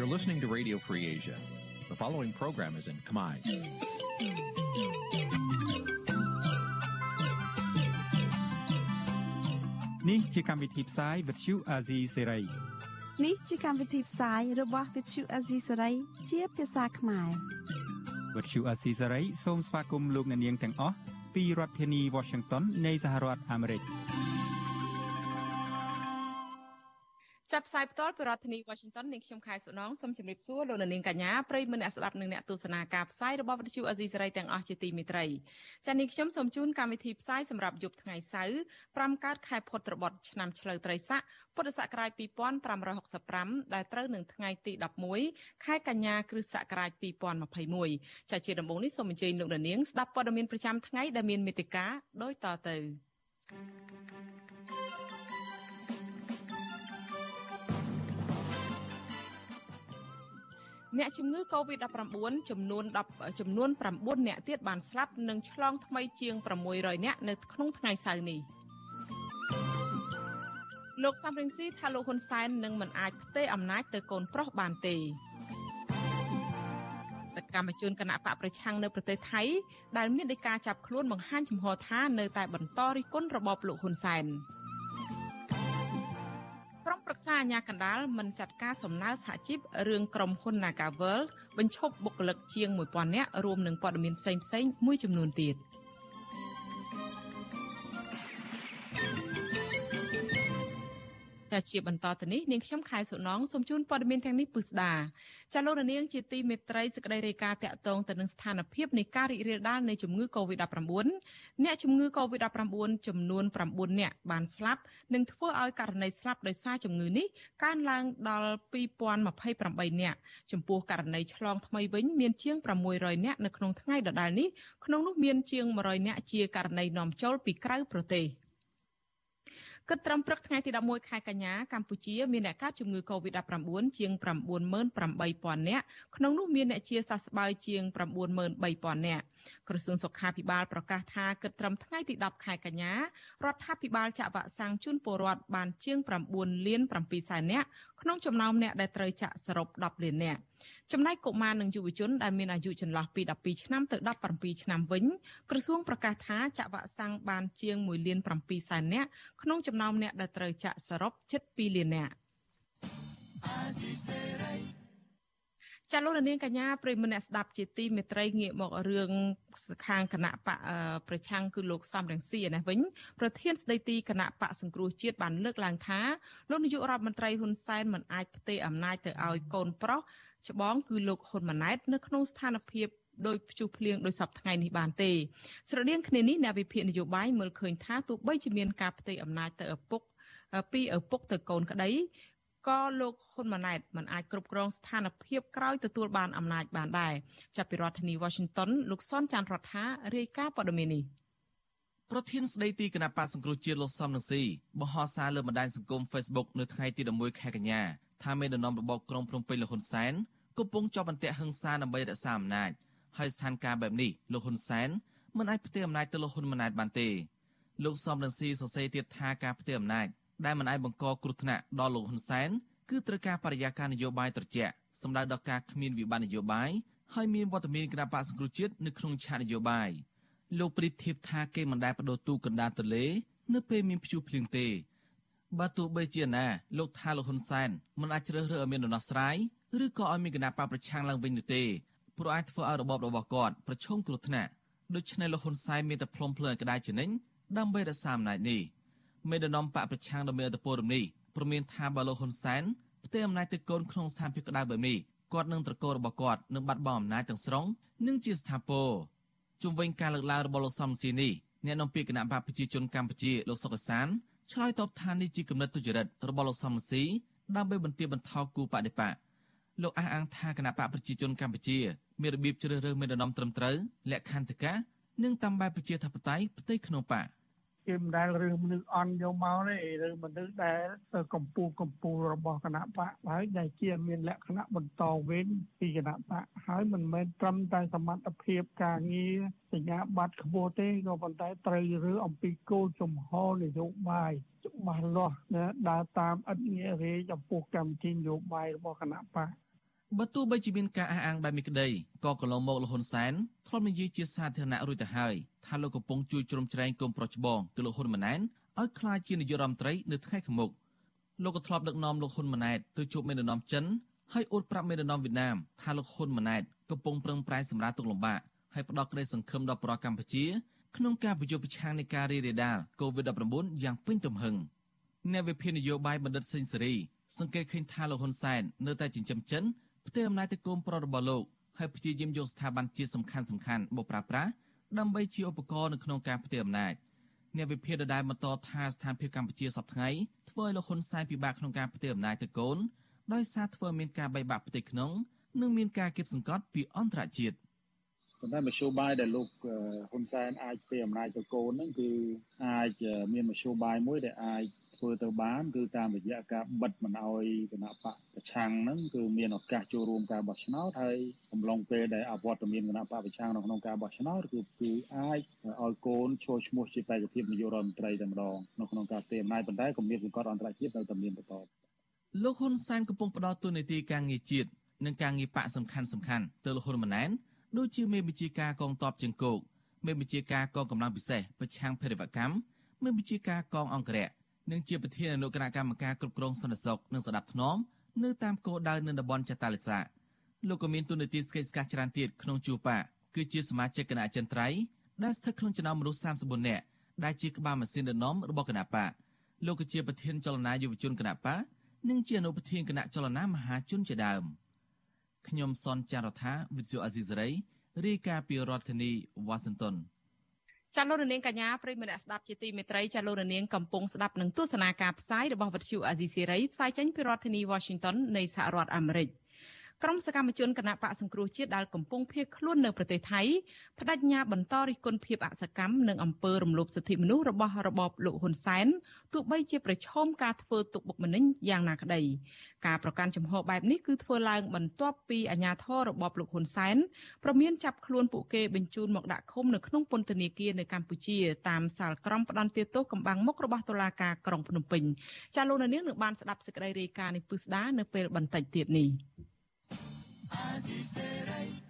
You're listening to Radio Free Asia. The following program is in Khmer. នេះជាកម្មវិធីផ្សាយ Vuthu Azizi Serai នេះជាកម្មវិធីផ្សាយរបស់ Vuthu Azizi Serai ជាភាសាខ្មែរ Vuthu Azizi Serai សូមស្វាគមន៍លោកអ្នកនាងទាំងអស់ពីរដ្ឋធានី Washington នៃសហរដ្ឋអាមេរិក។ ចាប់ផ្សាយផ្ទាល់ពីរដ្ឋធានី Washington នាងខ្ញុំខែសុណងសូមជម្រាបសួរលោកនាងកញ្ញាប្រិយមិត្តអ្នកស្ដាប់និងអ្នកទស្សនាការផ្សាយរបស់វិទ្យុអេស៊ីសេរីទាំងអស់ជាទីមេត្រីចា៎នាងខ្ញុំសូមជូនកម្មវិធីផ្សាយសម្រាប់យប់ថ្ងៃសៅរ៍5កើតខែផុតត្របត់ឆ្នាំឆ្លូវត្រីស័កពុទ្ធសករាជ2565ដែលត្រូវនឹងថ្ងៃទី11ខែកញ្ញាគ្រិស្តសករាជ2021ចា៎ជាដំបូងនេះសូមអញ្ជើញលោកនាងស្ដាប់ព័ត៌មានប្រចាំថ្ងៃដែលមានមេត្តាដូចតទៅ thank you អ្នកជំងឺ Covid-19 ចំនួន10ចំនួន9អ្នកទៀតបានស្លាប់និងឆ្លងថ្មីជាង600អ្នកនៅក្នុងថ្ងៃសៅរ៍នេះលោកសំរងស៊ីថាលោកហ៊ុនសែននឹងមិនអាចផ្ទេរអំណាចទៅកូនប្រុសបានទេសកម្មជនគណៈបកប្រឆាំងនៅប្រទេសថៃដែលមានដីកាចាប់ខ្លួនបង្ហាញចំហថានៅតែបន្តរិះគន់របបលោកហ៊ុនសែន។ ប្រឹក្សាអាជ្ញាកណ្ដាលមិនចាត់ការសំណើសហជីពរឿងក្រុមហ៊ុន Nagavel បញ្ឈប់បុគ្គលិកជាង1000នាក់រួមនឹងព័ត៌មានផ្សេងៗមួយចំនួនទៀត។ ជាបន្តទៅនេះនាងខ្ញុំខែសុណងសូមជូនព័ត៌មានទាំងនេះពិស្ដាចាលោករនាងជាទីមេត្រីសេចក្តីរាយការណ៍តាក់ទងទៅនឹងស្ថានភាពនៃការរីករាលដាលនៃជំងឺ Covid-19 អ្នកជំងឺ Covid-19 ចំនួន9នាក់បានស្លាប់និងធ្វើឲ្យករណីស្លាប់ដោយសារជំងឺនេះកើនឡើងដល់2028នាក់ចំពោះករណីឆ្លងថ្មីវិញមានជាង600នាក់នៅក្នុងថ្ងៃដដែលនេះក្នុងនោះមានជាង100នាក់ជាករណីនាំចូលពីក្រៅប្រទេស។ គិតត្រឹមព្រឹកថ្ងៃទី11ខែកញ្ញាកម្ពុជាមានអ្នកកើតជំងឺ Covid-19 ជាង98000នាក់ក្នុងនោះមានអ្នកជាសះស្បើយជាង93000នាក់ក្រសួងសុខាភិបាលប្រកាសថាគិតត្រឹមថ្ងៃទី10ខែកញ្ញារដ្ឋាភិបាលចាក់វ៉ាក់សាំងជូនពលរដ្ឋបានជាង9លាន7សែននាក់ក្នុងចំណោមអ្នកដែលត្រូវចាក់សរុប10លាននាក់ ចំណែកកុមារនិងយុវជនដែលមានអាយុចន្លោះពី12ឆ្នាំទៅ17ឆ្នាំវិញក្រសួងប្រកាសថាចាក់វ៉ាក់សាំងបានជាង1លាន7សែននាក់ក្នុងចំណោមអ្នកដែលត្រូវចាក់សរុបជិត2លាននាក់ចាលោកនាងកញ្ញាប្រិមនៈស្ដាប់ជាទីមេត្រីងាកមករឿងខាងគណៈបកប្រឆាំងគឺលោកសំរងស៊ីនេះវិញប្រធានស្ដីទីគណៈបកសង្គ្រោះជាតិបានលើកឡើងថាលោកនាយករដ្ឋមន្ត្រីហ៊ុនសែនមិនអាចផ្ទេរអំណាចទៅឲ្យកូនប្រុស ច្បងគឺលោកហ៊ុនម៉ាណែតនៅក្នុងស្ថានភាពដោយព្យុះភ្លៀងដោយសពថ្ងៃនេះបានទេស្រដៀងគ្នានេះអ្នកវិភាគនយោបាយមើលឃើញថាទោះបីជាមានការផ្ទេរអំណាចទៅឪពុកពីឪពុកទៅកូនក្តីក៏លោកហ៊ុនម៉ាណែតមិនអាចគ្រប់គ្រងស្ថានភាពក្រោយទទួលបានអំណាចបានដែរចាប់ពីរដ្ឋធានី Washington លោកសនចាន់រដ្ឋារាយការណ៍ព័ត៌មាននេះប្រធានស្ដីទីគណៈបកសង្គ្រោះជាតិលោកសំនឹងស៊ីបង្ហោះសារលើបណ្ដាញសង្គម Facebook នៅថ្ងៃទី11ខែកញ្ញា ថាមេដឹកនាំរបបក្រុងភ្នំពេញលោកហ៊ុនសែនកំពុងជាប់បន្ទាក់ហិង្សាដើម្បីរក្សាអំណាចហើយស្ថានភាពបែបនេះលោកហ៊ុនសែនមិនអាចផ្ទេរអំណាចទៅលោកហ៊ុនម៉ាណែតបានទេលោកសំរងស៊ីសរសេរទៀតថាការផ្ទេរអំណាចដែលមិនអាចបង្កគ្រោះថ្នាក់ដល់លោកហ៊ុនសែនគឺត្រូវការបរិយាកាសនយោបាយត្រជាក់សម្ដៅដល់ការគ្មានវិបត្តិនយោបាយហើយមានវត្តមានគណៈបកសង្គ្រោះជាតិនៅក្នុងឆាកនយោបាយលោកប្រៀបធៀបថាគេមិនដែលបដូរទូកណ្ដាលទន្លេនៅពេលមានព្យុះភ្លៀងទេ បើទោះបីជាណាលោកថាលោកហ៊ុនសែនមិនអាចជ្រើសរើសឲ្យមានដំណោះស្រាយឬក៏ឲ្យមានគណៈបកប្រឆាំងឡើងវិញនោះទេព្រោះអាចធ្វើឲ្យរបបរបស់គាត់ប្រឈមគ្រោះថ្នាក់ដូច្នេះលោកហ៊ុនសែនមានតែផ្លុំភ្លើងក្តារជានិញដើម្បីរក្សាអំណាចនេះមេដឹកនាំបកប្រឆាំងដ៏មានឥទ្ធិពលរំនេះព្រមានថាបើលោកហ៊ុនសែនផ្ទេរអំណាចទៅកូនក្នុងស្ថានភាពក្តៅបែបនេះគាត់នឹងត្រកូលរបស់គាត់នឹងបាត់បង់អំណាចទាំងស្រុងនិងជាស្ថាពរជុំវិញការលើកឡើងរបស់លោកសំស៊ីនេះអ្នកនាំពាក្យគណៈបកប្រជាជនកម្ពុជាលោកសុកសាន ឆ្លើយតបថានេះជាគំនិតទុច្ចរិតរបស់លោកសំស៊ីដើម្បីបន្ទាបបន្ថយគូបដិបកលោកអះអាងថាគណៈបកប្រជាជនកម្ពុជាមានរបៀបជ្រើសរើសមេដឹកនាំត្រឹមត្រូវលក្ខន្តិកៈនិងតាមបែបប្រជាធិបតេយ្យផ្ទៃក្នុងបក គេមិនដែលរឿងមនុស្សអន់យកមកទេរឿងមនុស្សដែលកម្ពុជាកម្ពុជារបស់គណៈបកហើយដែលជាមានលក្ខណៈបន្តវេនពីគណៈបកហើយមិនមែនត្រឹមតែសមត្ថភាពការងារសញ្ញាបត្រខ្ពស់ទេក៏ប៉ុន្តែត្រូវរឿងអំពីគោលជំហរនយោបាយច្បាស់លាស់ណាដើរតាមឥតងាករេចំពោះកម្មវិធីនយោបាយរបស់គណៈបក បើទោះបីជាមានការអះអាងបែបនេះក្តីក៏កន្លងមកលហ៊ុនសែនធ្លាប់និយាយជាសាធារណៈរួចទៅហើយថាលោកកំពុងជួយជ្រោមជ្រែងគុំប្រុសច្បងគឺលោកហ៊ុនម៉ាណែតឲ្យក្លាយជានាយករដ្ឋមន្ត្រីនៅថ្ងៃខាងមុខលោកក៏ធ្លាប់ដឹកនាំលោកហ៊ុនម៉ាណែតទៅជួបមេដឹកនាំចិនហើយអួតប្រាប់មេដឹកនាំវៀតណាមថាលោកហ៊ុនម៉ាណែតកំពុងប្រឹងប្រែងសម្រាប់ទុកលំបាកហើយផ្ដោតក្តីសង្ឃឹមដល់ប្រជាកម្ពុជាក្នុងការប្រយុទ្ធប្រឆាំងនឹងការរីករាលដាល COVID-19 យ៉ាងពេញទំហឹងអ្នកវិភាគនយោបាយបណ្ឌិតសេងសេរីសង្កេតឃើញថាលោកហ៊ុនសែននៅតែចិញ្ចឹមចិន ផ្ទេរអំណាចទៅកូនប្រុសរបស់លោកហើយព្យាយាមយកស្ថាប័នជាតិសំខាន់សំខាន់មកប្រើប្រាស់ដើម្បីជាឧបករណ៍នៅក្នុងការផ្ទេរអំណាចអ្នកវិភាគដដែលបន្តថាស្ថានភាពកម្ពុជាសប្តាហ៍ថ្ងៃធ្វើឲ្យលោកហ៊ុនសែនពិបាកក្នុងការផ្ទេរអំណាចទៅកូនដោយសារធ្វើមានការបែកបាក់ផ្ទៃក្នុងនិងមានការគៀបសង្កត់ពីអន្តរជាតិប៉ុន្តែមធ្យោបាយដែលលោកហ៊ុនសែនអាចផ្ទេរអំណាចទៅកូនហ្នឹងគឺអាចមានមធ្យោបាយមួយដែលអាច ធ្វើទៅបានគឺតាមរយៈការបិទមិនអោយគណៈបកប្រឆាំងហ្នឹងគឺមានឱកាសចូលរួមការបោះឆ្នោតហើយកំឡុងពេលដែលអវត្តមានគណៈបកប្រឆាំងនៅក្នុងការបោះឆ្នោតគឺគឺអាចឲ្យកូនចូលឈ្មោះជាបេក្ខភាពនាយករដ្ឋមន្ត្រីតែម្ដងនៅក្នុងការផ្ទេរអំណាចប៉ុន្តែគម្រាមសង្កត់អន្តរជាតិនៅតែមានបន្តលោកហ៊ុនសែនកំពុងផ្ដល់ទូនាទីការងារជាតិនិងការងារបកសំខាន់សំខាន់ទៅលោកហ៊ុនម៉ាណែតដូចជាមេបញ្ជាការកងទ័ពជើងគោកមេបញ្ជាការកងកម្លាំងពិសេសប្រឆាំងភេរវកម្មមេបញ្ជាការកងអង្គរៈ និងជាប្រធានអនុគណៈកម្មការគ្រប់គ្រងសន្តិសុខនិងស្ដាប់ធ្នាប់នៅតាមគោលដៅនៅតំបន់ចតាលិសាលោកក៏មានទូនាទីស្កេតស្កាច្រើនទៀតក្នុងជួបៈគឺជាសមាជិកគណៈអចិន្ត្រៃយ៍ដែលស្ថិតក្នុងចំណោមមនុស្ស34នាក់ដែលជាក្បាលម៉ាស៊ីនដឹកនាំរបស់គណៈបកលោកក៏ជាប្រធានចលនាយុវជនគណៈបកនិងជាអនុប្រធានគណៈចលនាមហាជនជាដើមខ្ញុំសនចាររថាវិទ្យុអាស៊ីសេរីរាយការណ៍ពីរដ្ឋធានីវ៉ាស៊ីនតោន ចាលោករនាងកញ្ញាប្រិយមិត្តអ្នកស្ដាប់ជាទីមេត្រីចាលោករនាងកំពុងស្ដាប់នឹងទស្សនាការផ្សាយរបស់វិទ្យុអាស៊ីសេរីផ្សាយចេញពីរដ្ឋធានី Washington នៃសហរដ្ឋអាមេរិក។ ក្រុមសកម្មជនគណៈបកសង្គ្រោះជាតិដែលកំពុងភៀសខ្លួននៅប្រទេសថៃបដិញ្ញាបន្តរិះគន់ភាពអសកម្មនិងអំពើរំលោភសិទ្ធិមនុស្សរបស់របបលោកហ៊ុនសែនទោះបីជាប្រឈមការធ្វើទុកបុកម្នេញយ៉ាងណាក្តីការប្រកាន់ជំហរបែបនេះគឺធ្វើឡើងបន្ទាប់ពីអាជ្ញាធររបបលោកហ៊ុនសែនប្រមានចាប់ខ្លួនពួកគេបញ្ជូនមកដាក់ឃុំនៅក្នុងពន្ធនាគារនៅកម្ពុជាតាមសាលក្រមផ្ដន្ទាទោសកំបាំងមុខរបស់តុលាការក្រុងភ្នំពេញចាលោកនាងនឹងបានស្ដាប់សេចក្តីរាយការណ៍នេះពឹស្ដានៅពេលបន្តិចទៀតនេះ 味せらい。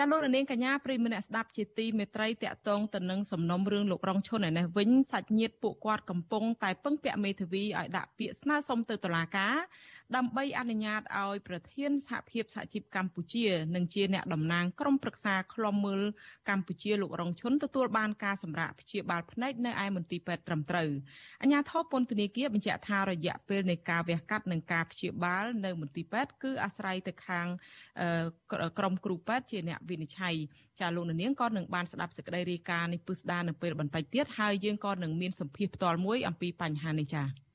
ចាលោករនាងកញ្ញាប្រិមម្នាក់ស្ដាប់ជាទីមេត្រីតាក់ទងទៅនឹងសំណុំរឿងលោករងឈុនឯនេះវិញសាច់ញាតិពួកគាត់កំពុងតែពឹងពាក់មេធាវីឲ្យដាក់ពាក្យស្នើសុំទៅតុលាការដើម្បីអនុញ្ញាតឲ្យប្រធានសហភាពសហជីពកម្ពុជានិងជាអ្នកតំណាងក្រុមប្រឹក្សាឃ្លាំមើលកម្ពុជាលោករងឈុនទទួលបានការសម្រាកព្យាបាលភ្នែកនៅឯមន្ទីរពេទ្យត្រឹមត្រូវអាជ្ញាធរពន្ធនាគារបញ្ជាក់ថារយៈពេលនៃការវះកាត់និងការព្យាបាលនៅមន្ទីរពេទ្យគឺអាស្រ័យទៅខាងក្រុមគ្រូពេទ្យជាអ្នកវិនិច្ឆ័យចាលោកនាងក៏នឹងបានស្ដាប់សេចក្តីរាយការណ៍នេះពឹស្ដានៅពេលបន្តិចទៀតហើយយើងក៏នឹងមានសម្ភារផ្ទាល់មួយអំពីបញ្ហានេះចា៎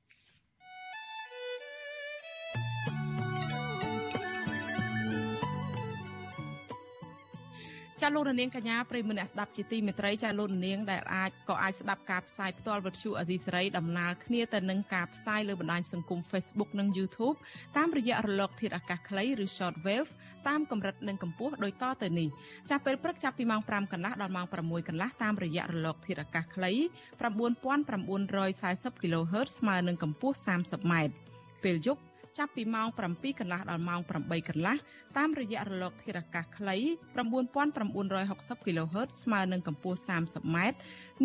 ចាលោករនាងកញ្ញាប្រិមម្នាក់ស្ដាប់ជាទីមេត្រីចាលោករនាងដែលអាចក៏អាចស្ដាប់ការផ្សាយផ្ទាល់វិទ្យុអាស៊ីសេរីដំណើរគ្នាទៅនឹងការផ្សាយលើបណ្ដាញសង្គម Facebook និង YouTube តាមរយៈរលកធាតុអាកាសខ្លីឬ Shortwave តាមកម្រិតនិងកម្ពស់ដូចតទៅនេះចាប់ពេលព្រឹកចាប់ពីម៉ោង5កន្លះដល់ម៉ោង6កន្លះតាមរយៈរលកធាតុអាកាសខ្លី9940 kHz ស្មើនឹងកម្ពស់ 30m ពេលយប់ចាប់ពីម៉ោង7កន្លះដល់ម៉ោង8កន្លះតាមរយៈរលកធាតុអាកាសខ្លី9960 kHz ស្មើនឹងកម្ពស់ 30m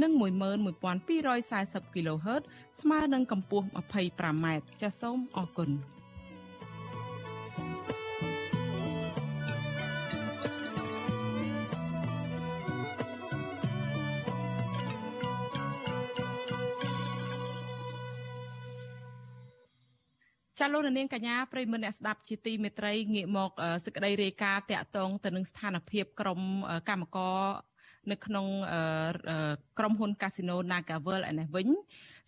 និង11240 kHz ស្មើនឹងកម្ពស់ 25m ចាសសូមអរគុណ ចាលោកនាងកញ្ញាប្រិមមអ្នកស្ដាប់ជាទីមេត្រីងាកមកសេចក្តីរាយការណ៍តាក់ទងទៅនឹងស្ថានភាពក្រមកម្មករនៅក្នុងក្រុមហ៊ុន Casino NagaWorld ឯនេះវិញ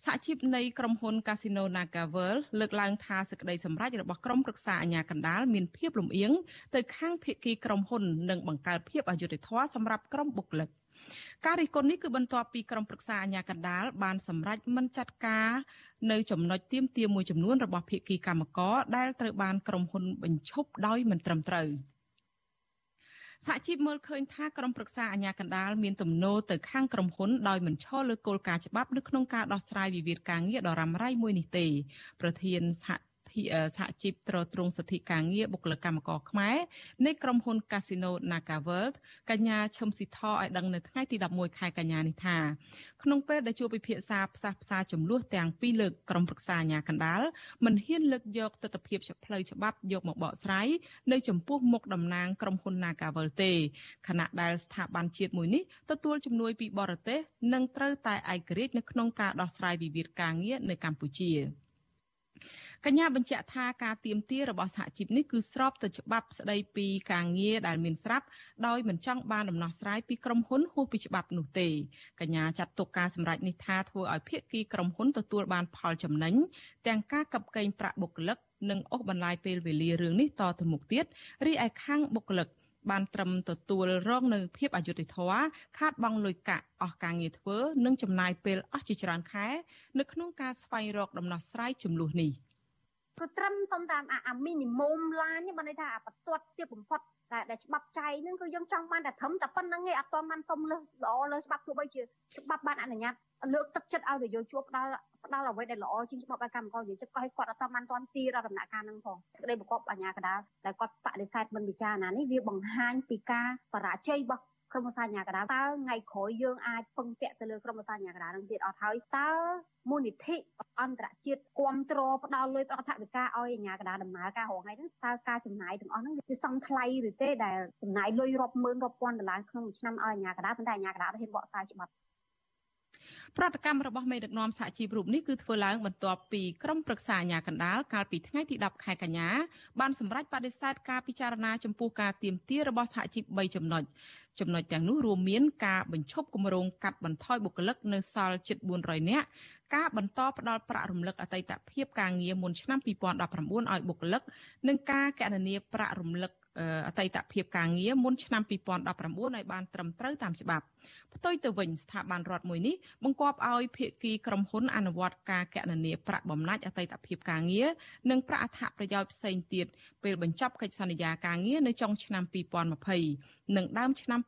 សហជីពនៃក្រុមហ៊ុន Casino NagaWorld លើកឡើងថាសេចក្តីសម្រេចរបស់ក្រុមប្រឹក្សាអាជ្ញាកណ្ដាលមានភាពលំអៀងទៅខាងភាគីក្រុមហ៊ុននិងបង្កើតភាពអយុត្តិធម៌សម្រាប់ក្រុមបុគ្គលិក ការរិះគន់នេះគឺបន្ទាប់ពីក្រុមប្រឹក្សាអាជ្ញាកណ្ដាលបានសម្រេចមិនចាត់ការនៅចំណុចទៀមទាមួយចំនួនរបស់ភាគីកម្មករដែលត្រូវបានក្រុមហ៊ុនបញ្ឈប់ដោយមិនត្រឹមត្រូវសហជីពមើលឃើញថាក្រុមប្រឹក្សាអាជ្ញាកណ្ដាលមានទំនោរទៅខាងក្រុមហ៊ុនដោយមិនឈលលើគោលការណ៍ច្បាប់នៅក្នុងការដោះស្រាយវិវាទការងារដ៏រ៉ាំរ៉ៃមួយនេះទេប្រធានសហភភិ សហជីពត្រួតត្រងសិទ្ធិការងារបុគ្គលិកកម្មករខ្មែរនៃក្រុមហ៊ុន Casino Naga World កញ្ញាឈឹមស៊ីធឲ្យដឹងនៅថ្ងៃទី11ខែកញ្ញានេះថាក្នុងពេលដែលជួបពិភាក្សាផ្សះផ្សាចំនួនទាំងពីរលើកក្រុមប្រឹក្សាអាជ្ញាកណ្ដាលមិនហ៊ានលើកយកទស្សនវិជ្ជាផ្លូវច្បាប់យកមកបកស្រាយនៅចំពោះមុខតំណាងក្រុមហ៊ុន Naga World ទេខណៈដែលស្ថាប័នជាតិមួយនេះទទួលជំនួយពីបរទេសនិងត្រូវតែឯករាជ្យនៅក្នុងការដោះស្រាយវិវាទការងារនៅកម្ពុជា កញ្ញាបញ្ជាក់ថាការទៀមទារបស់សហជីពនេះគឺស្របទៅច្បាប់ស្តីពីការងារដែលមានស្រាប់ដោយមិនចង់បានដំណោះស្រាយពីក្រុមហ៊ុនហួសពីច្បាប់នោះទេកញ្ញាចាត់ទុកការសម្រេចនេះថាធ្វើឲ្យភាគីក្រុមហ៊ុនទទួលបានផលចំណេញទាំងការកັບកេងប្រាក់បុគ្គលិកនិងអូសបន្លាយពេលវេលារឿងនេះតទៅមុខទៀតរីឯខាងបុគ្គលិក បានត្រឹមទទួលរងនៅភាពអយុត្តិធម៌ខាតបង់លុយកាក់អស់ការងារធ្វើនិងចំណាយពេលអស់ជាច្រើនខែនៅក្នុងការស្វែងរកដំណោះស្រាយចំនួននេះគឺត្រឹមសំតាមអាមីនីមុំឡាននេះបើន័យថាអាបន្ទាត់ទៀតបំផុត តែដែលច្បាប់ចៃហ្នឹងគឺយើងចង់បានតែត្រឹមតែប៉ុណ្្នឹងឯងអត់ទាន់បានសុំលើសល្អលើច្បាប់ទោះបីជាច្បាប់បានអនុញ្ញាតលើកទឹកចិត្តឲ្យនយោជកផ្ដាល់ផ្ដាល់អ្វីដែលល្អជាងច្បាប់ឲ្យកម្មករនិយាយចិត្តក៏ឲ្យគាត់អត់តាមបានទាន់ទីរដ្ឋដំណាក់កាលហ្នឹងផងសេចក្តីប្រកបអាញាកដាលដែលគាត់បដិសេធមិនពិចារណានេះវាបង្ហាញពីការបរាជ័យរបស់ ក្រុមប្រសាញ្ញាកដាលតើថ្ងៃក្រោយយើងអាចពឹងពាក់ទៅលើក្រុមប្រសាញ្ញាកដាលនឹងទៀតអត់ហើយតើមូលនិធិអន្តរជាតិគ្រប់គ្រងផ្ដល់លុយដល់ថវិកាឲ្យអាជ្ញាកណ្ដាលដំណើរការរងថ្ងៃហ្នឹងតើការចំណាយទាំងអស់ហ្នឹងវាសមថ្លៃឬទេដែលចំណាយលុយរាប់ម៉ឺនរាប់ពាន់ដុល្លារក្នុងមួយឆ្នាំឲ្យអាជ្ញាកណ្ដាលប៉ុន្តែអាជ្ញាកណ្ដាលហ៊ានបកស្រាយច្បាប់ ប្រតិកម្មរបស់មេដឹកនាំសហជីពរូបនេះគឺធ្វើឡើងបន្ទាប់ពីក្រុមប្រឹក្សាអាជ្ញាកណ្ដាលកាលពីថ្ងៃទី10ខែកញ្ញាបានសម្រេចបដិសេធការពិចារណាចំពោះការទៀមទារបស់សហជីព3ចំណុចចំណុចទាំងនោះរួមមានការបញ្ឈប់គម្រោងកាត់បន្ថយបុគ្គលិកនៅសល់ជិត400នាក់ការបន្តផ្ដល់ប្រាក់រំលឹកអតីតភាពការងារមុនឆ្នាំ2019ឲ្យបុគ្គលិកនិងការកណនាប្រាក់រំលឹក អតីតភាពការងារមុនឆ្នាំ2019ឲ្យបានត្រឹមត្រូវតាមច្បាប់ផ្ទុយទៅវិញស្ថាប័នរដ្ឋមួយនេះបង្គាប់ឲ្យភាគីក្រុមហ៊ុនអនុវត្តការកណនាប្រាក់បំណាច់អតីតភាពការងារនិងប្រាក់អត្ថប្រយោជន៍ផ្សេងទៀតពេលបញ្ចប់កិច្ចសន្យាការងារនៅចុងឆ្នាំ2020និងដើមឆ្នាំ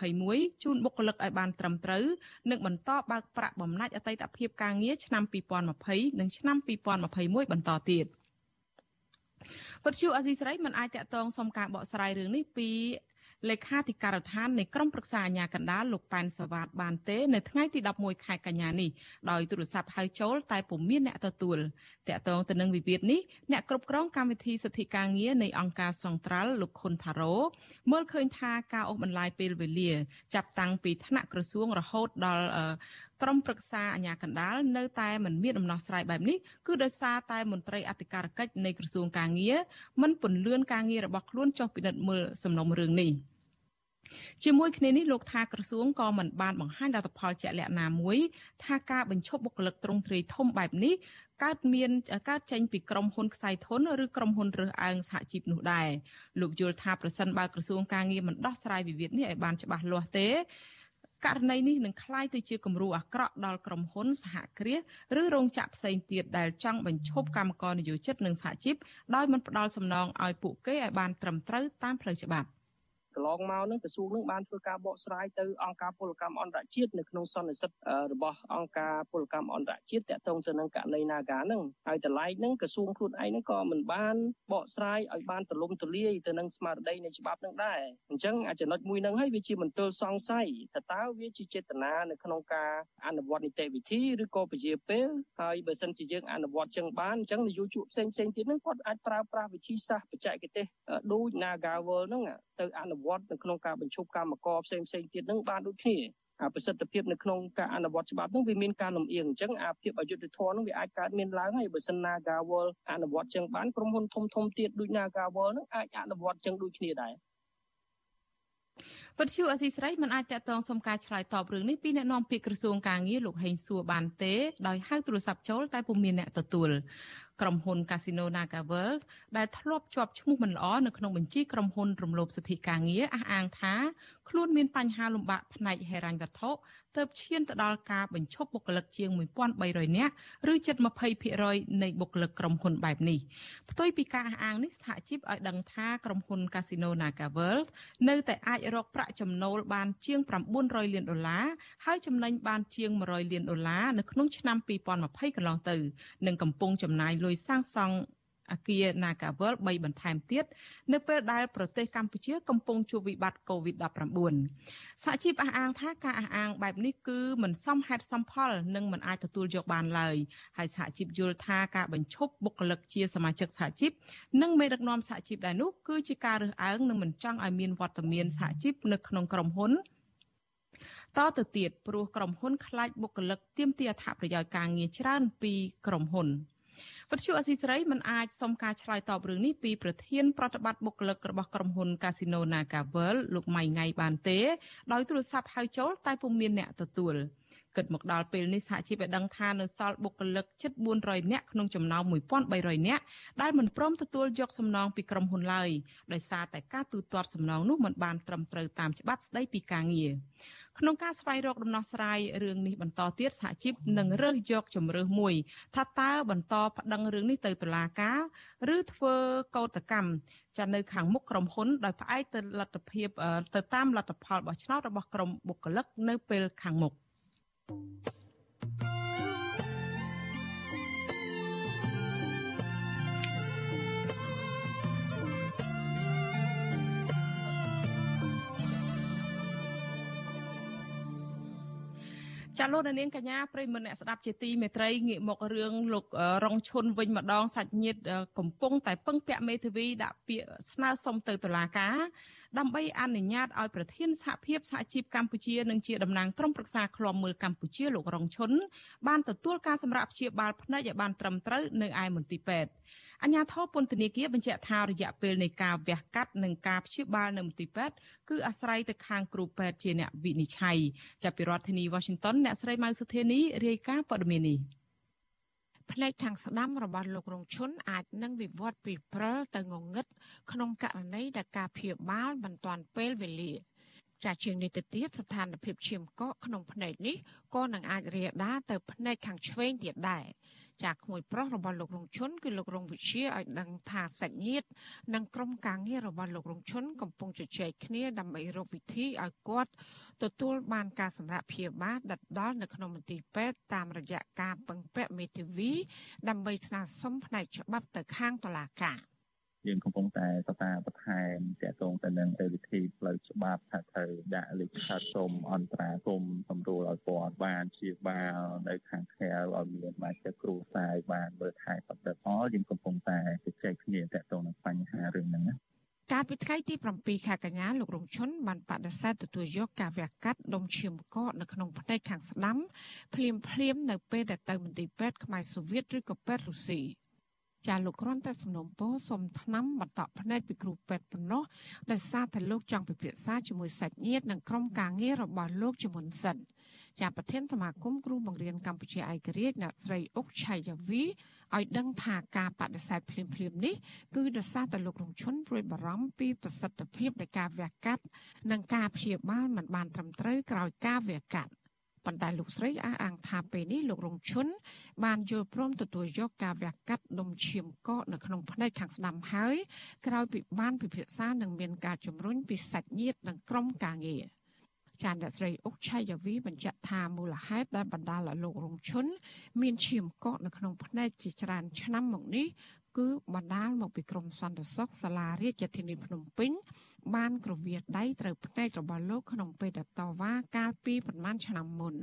2021ជូនបុគ្គលិកឲ្យបានត្រឹមត្រូវនិងបន្តបើកប្រាក់បំណាច់អតីតភាពការងារឆ្នាំ2020និងឆ្នាំ2021បន្តទៀត។ វត្តជូអាស៊ីសេរីមិនអាចតាក់ទងសុំការបកស្រាយរឿងនេះពី លេខាធិការដ្ឋាននៃក្រមប្រឹក្សាអាជ្ញាកណ្ដាលលោកប៉ែនសវ៉ាតបានទេនៅថ្ងៃទី11ខែកញ្ញានេះដោយទូរស័ព្ទហៅចូលតែពុំមានអ្នកទទួលតាក់ទងទៅនឹងវិវាទនេះអ្នកគ្រប់គ្រងកម្មវិធីសិទ្ធិការងារនៃអង្គការសង្ត្រាល់លោកខុនថារ៉ូមើលឃើញថាការអូសបន្លាយពេលវេលា ចាប់តាំងពីថ្នាក់ក្រសួងរហូតដល់ក្រមប្រឹក្សាអាជ្ញាកណ្ដាលនៅតែមិនមានដំណោះស្រាយបែបនេះគឺដោយសារតែមន្ត្រីអធិការកិច្ចនៃក្រសួងការងារមិនពន្លឿនការងាររបស់ខ្លួនចុះពិនិត្យមើលសំណុំរឿងនេះ ជាមួយគ្នានេះលោកថាក្រសួងក៏មិនបានបង្ហាញលទ្ធផលជាក់លាក់ណាមួយថាការបញ្ឈប់បុគ្គលិកទ្រង់ទ្រាយធំបែបនេះកើតមានកើតចេញពីក្រុមហ៊ុនខ្សែធនឬក្រុមហ៊ុនរើសអើងសហជីពនោះដែរលោកយល់ថាប្រសិនបើក្រសួងការងារមិនដោះស្រាយវិវាទនេះឲ្យបានច្បាស់លាស់ទេករណីនេះនឹងคล้ายទៅជាគំរូអាក្រក់ដល់ក្រុមហ៊ុនសហគ្រាសឬរោងចក្រផ្សេងទៀតដែលចង់បញ្ឈប់កម្មករនិយោជិតនិងសហជីពដោយមិនផ្ដល់សំណងឲ្យពួកគេឲ្យបានត្រឹមត្រូវតាមផ្លូវច្បាប់ក ន្លងមកនឹងក្រសួងនឹងបានធ្វើការបកស្រាយទៅអង្គការពលកម្មអន្តរជាតិនៅក្នុងសន្និសីទរបស់អង្គការពលកម្មអន្តរជាតិតាក់ទងទៅនឹងករណី Naga នឹងហើយតម្លៃនឹងក្រសួងខ្លួនឯងនឹងក៏មិនបានបកស្រាយឲ្យបានទូលំទូលាយទៅនឹងស្មារតីនៃច្បាប់នឹងដែរអញ្ចឹងអាចំណុចមួយនឹងហើយវាជាមន្ទិលសង្ស័យថាតើវាជាចេតនានៅក្នុងការអនុវត្តនីតិវិធីឬក៏ពជាពេលហើយបើសិនជាយើងអនុវត្តចឹងបានអញ្ចឹងនយោជកផ្សេងផ្សេងទៀតនឹងគាត់អាចប្រើប្រាស់វិធីសាស្ត្របច្ចេកទេសដូច Naga World ហ្នឹង ទៅអនុវត្តនៅក្នុងការបញ្ឈប់កម្មករផ្សេងផ្សេងទៀតនឹងបានដូចគ្នាអាប្រសិទ្ធភាពនៅក្នុងការអនុវត្តច្បាប់នោះវាមានការលំអៀងអញ្ចឹងអាភាពអយុត្តិធម៌នោះវាអាចកើតមានឡើងហើយបើសិន Nagawal អនុវត្តចឹងបានក្រុមហ៊ុនធំធំទៀតដូច Nagawal នឹងអាចអនុវត្តចឹងដូចគ្នាដែរវិទ្យុអស៊ីស្រីមិនអាចតតងសុំការឆ្លើយតបរឿងនេះពីអ្នកនាំពាក្យក្រសួងការងារលោកហេងសួរបានទេដោយហៅទូរស័ព្ទចូលតែពុំមានអ្នកទទួល ក្រុមហ៊ុន Casino Naga World ដែលធ្លាប់ជាប់ឈ្មោះមិនល្អនៅក្នុងបញ្ជីក្រុមហ៊ុនរំលោភសិទ្ធិការងារអះអាងថាខ្លួនមានបញ្ហាលំបាកផ្នែកហិរញ្ញវត្ថុទើបឈានទៅដល់ការបញ្ឈប់បុគ្គលិកជាង1300នាក់ឬជិត20%នៃបុគ្គលិកក្រុមហ៊ុនបែបនេះផ្ទុយពីការអះអាងនេះសហជីពឲ្យដឹងថាក្រុមហ៊ុន Casino Naga World នៅតែអាចរកប្រាក់ចំណូលបានជាង900លានដុល្លារហើយចំណេញបានជាង100លានដុល្លារនៅក្នុងឆ្នាំ2020កន្លងទៅនិងកំពុងចំណាយលុយសាងសង់អគារ Nagavel 3បន្ថែមទៀតនៅពេលដែលប្រទេសកម្ពុជាកំពុងជួបវិបត្តិ COVID-19 សហជីពអះអាងថាការអះអាងបែបនេះគឺមិនសមហេតុសមផលនិងមិនអាចទទួលយកបានឡើយហើយសហជីពយល់ថាការបញ្ឈប់បុគ្គលិកជាសមាជិកសហជីពនិងមេដឹកនាំសហជីពដែរនោះគឺជាការរើសអើងនិងមិនចង់ឲ្យមានវត្តមានសហជីពនៅក្នុងក្រុមហ៊ុនតទៅទៀតព្រោះក្រុមហ៊ុនខ្លាចបុគ្គលិកទាមទារអត្ថប្រយោជន៍ការងារច្រើនពីក្រុមហ៊ុន វិទ្យុអស៊ីសេរីមិនអាចសុំការឆ្លើយតបរឿងនេះពីប្រធានប្រតិបត្តិបុគ្គលិករបស់ក្រុមហ៊ុន Casino Nagavel លោកម៉ៃងៃបានទេ ដោយទូរស័ព្ទហៅចូលតែពុំមានអ្នកទទួល គិតមកដល់ពេលនេះសហជីពបានដឹងថានៅសល់បុគ្គលិកជិត400នាក់ក្នុងចំណោម1300នាក់ដែលមិនព្រមទទួលយកសំណងពីក្រុមហ៊ុនឡើយដោយសារតែការទូទាត់សំណងនោះមិនបានត្រឹមត្រូវតាមច្បាប់ស្តីពីការងារក្នុងការស្វែងរកដំណោះស្រាយរឿងនេះបន្តទៀតសហជីពនឹងរើសយកជំរើសមួយ ថាតើបន្តប្តឹងរឿងនេះទៅតុលាការឬធ្វើកោតកម្មចានៅខាងមុខក្រុមហ៊ុនដោយផ្អែកទៅលទ្ធភាពទៅតាមលទ្ធផលបោះឆ្នោតរបស់ក្រុមបុគ្គលិកនៅពេលខាងមុខ។ ចាលោកនាងកញ្ញាប្រិមមអ្នកស្ដាប់ជាទីមេត្រីងាកមករឿងលោករងឈុនវិញម្ដងសាច់ញាតិកំពុងតែពឹងពាក់មេធាវីដាក់ពាក្យស្នើសុំទៅតុលាការ ដើម្បីអនុញ្ញាតឲ្យប្រធានសហភាពសហជីពកម្ពុជានិងជាតំណាងក្រុមប្រឹក្សាឃ្លាំមើលកម្ពុជាលោករងឈុនបានទទួលការសម្រាប់ព្យាបាលភ្នែកឲ្យបានត្រឹមត្រូវនៅឯមន្ទីរពេទ្យអញ្ញាធរពន្ធនាគារបញ្ជាក់ថារយៈពេលនៃការវះកាត់និងការព្យាបាលនៅមន្ទីរពេទ្យគឺអាស្រ័យទៅខាងគ្រូពេទ្យជាអ្នកវិនិច្ឆ័យចាប់ពីរដ្ឋធានី Washington អ្នកស្រីម៉ៅសុធានីរាយការណ៍ព័ត៌មាននេះ ផ្នែកខាងស្ដាំរបស់លោករងឈុនអាចនឹងវិវត្តពីព្រិលទៅងងឹតក្នុងករណីដែលការព្យាបាលមិនទាន់ពេលវេលាចាជាងនេះទៅទៀតស្ថានភាពឈាមកកក្នុងភ្នែកនេះក៏នឹងអាចរាលដាលទៅភ្នែកខាងឆ្វេងទៀតដែរ ចាក្មួយប្រុសរបស់លោករងឈុនគឺលោករងវិជាឲ្យដឹងថាសាច់ញាតិនិងក្រុមការងាររបស់លោករងឈុនកំពុងជជែកគ្នាដើម្បីរកវិធីឲ្យគាត់ទទួលបានការសម្រាប់ព្យាបាលដិតដល់នៅក្នុងមន្ទីរពេទ្យតាមរយៈការពឹងពាក់មេធាវីដើម្បីស្នើសុំផ្នែកច្បាប់ទៅខាងតុលាការ។ យើងកំពុងតែតតាបន្ថែមតកតងទៅនឹងវិធីផ្លូវច្បាប់ថាត្រូវដាក់លិខិតសុំអន្តរាគមសម្រួលឲ្យគាត់បានជាបាលនៅខាងក្រៅឲ្យមានមកជាគ្រូសាយបានមើលថែបន្តផលយើងកំពុងតែជជែកគ្នាតកតងនឹងបញ្ហារឿងហ្នឹងណាកាលពីថ្ងៃទី7ខែកញ្ញាលោករងឈុនបានបដិសេធទទួលយកការវះកាត់ដុំឈាមកកនៅក្នុងផ្នែកខាងស្ដាំភ្លាមភ្លាមនៅពេលដែលទៅមន្ទីរពេទ្យខ្មែរសូវៀតឬក៏ពេទ្យរុស្ស៊ី ចាលោកគ្រាន់តែសំណូមពរសុំថ្នាំបន្តក់ភ្នែកពីគ្រូពេទ្យប៉ុណ្ណោះដោយសារតែលោកចង់ពិភាក្សាជាមួយសាច់ញាតិនិងក្រុមការងាររបស់លោកជាមុនសិនជាប្រធានសមាគមគ្រូបង្រៀនកម្ពុជាឯករាជ្យអ្នកស្រីអុកឆៃយ៉ាវីឲ្យដឹងថាការបដិសេធភ្លាមភ្លាមនេះគឺដោយសារតែលោករងឈុនព្រួយបារម្ភពីប្រសិទ្ធភាពនៃការវះកាត់និងការព្យាបាលមិនបានត្រឹមត្រូវក្រោយការវះកាត់ ប៉ុន្តែលោកស្រីអះអាងថាពេលនេះលោករងឈុនបានយល់ព្រមទទួលយកការវះកាត់ដុំឈាមកកនៅក្នុងផ្នែកខាងស្ដាំហើយក្រោយពីបានពិភាក្សានិងមានការជំរុញពីសាច់ញាតិនិងក្រុមការងារចានអ្នកស្រីអុកឆៃយ៉ាវីបញ្ជាក់ថាមូលហេតុដែលបណ្ដាលឲ្យលោករងឈុនមានឈាមកកនៅក្នុងផ្នែកជាច្រើនឆ្នាំមកនេះគឺបណ្ដាលមកពីក្រមសន្តិសុខសាលារាជធានីភ្នំពេញបានក្រវៀដៃត្រូវផ្នែករបស់លោកក្នុងពេលតវ៉ាកាលពីប្រមាណឆ្នាំមុន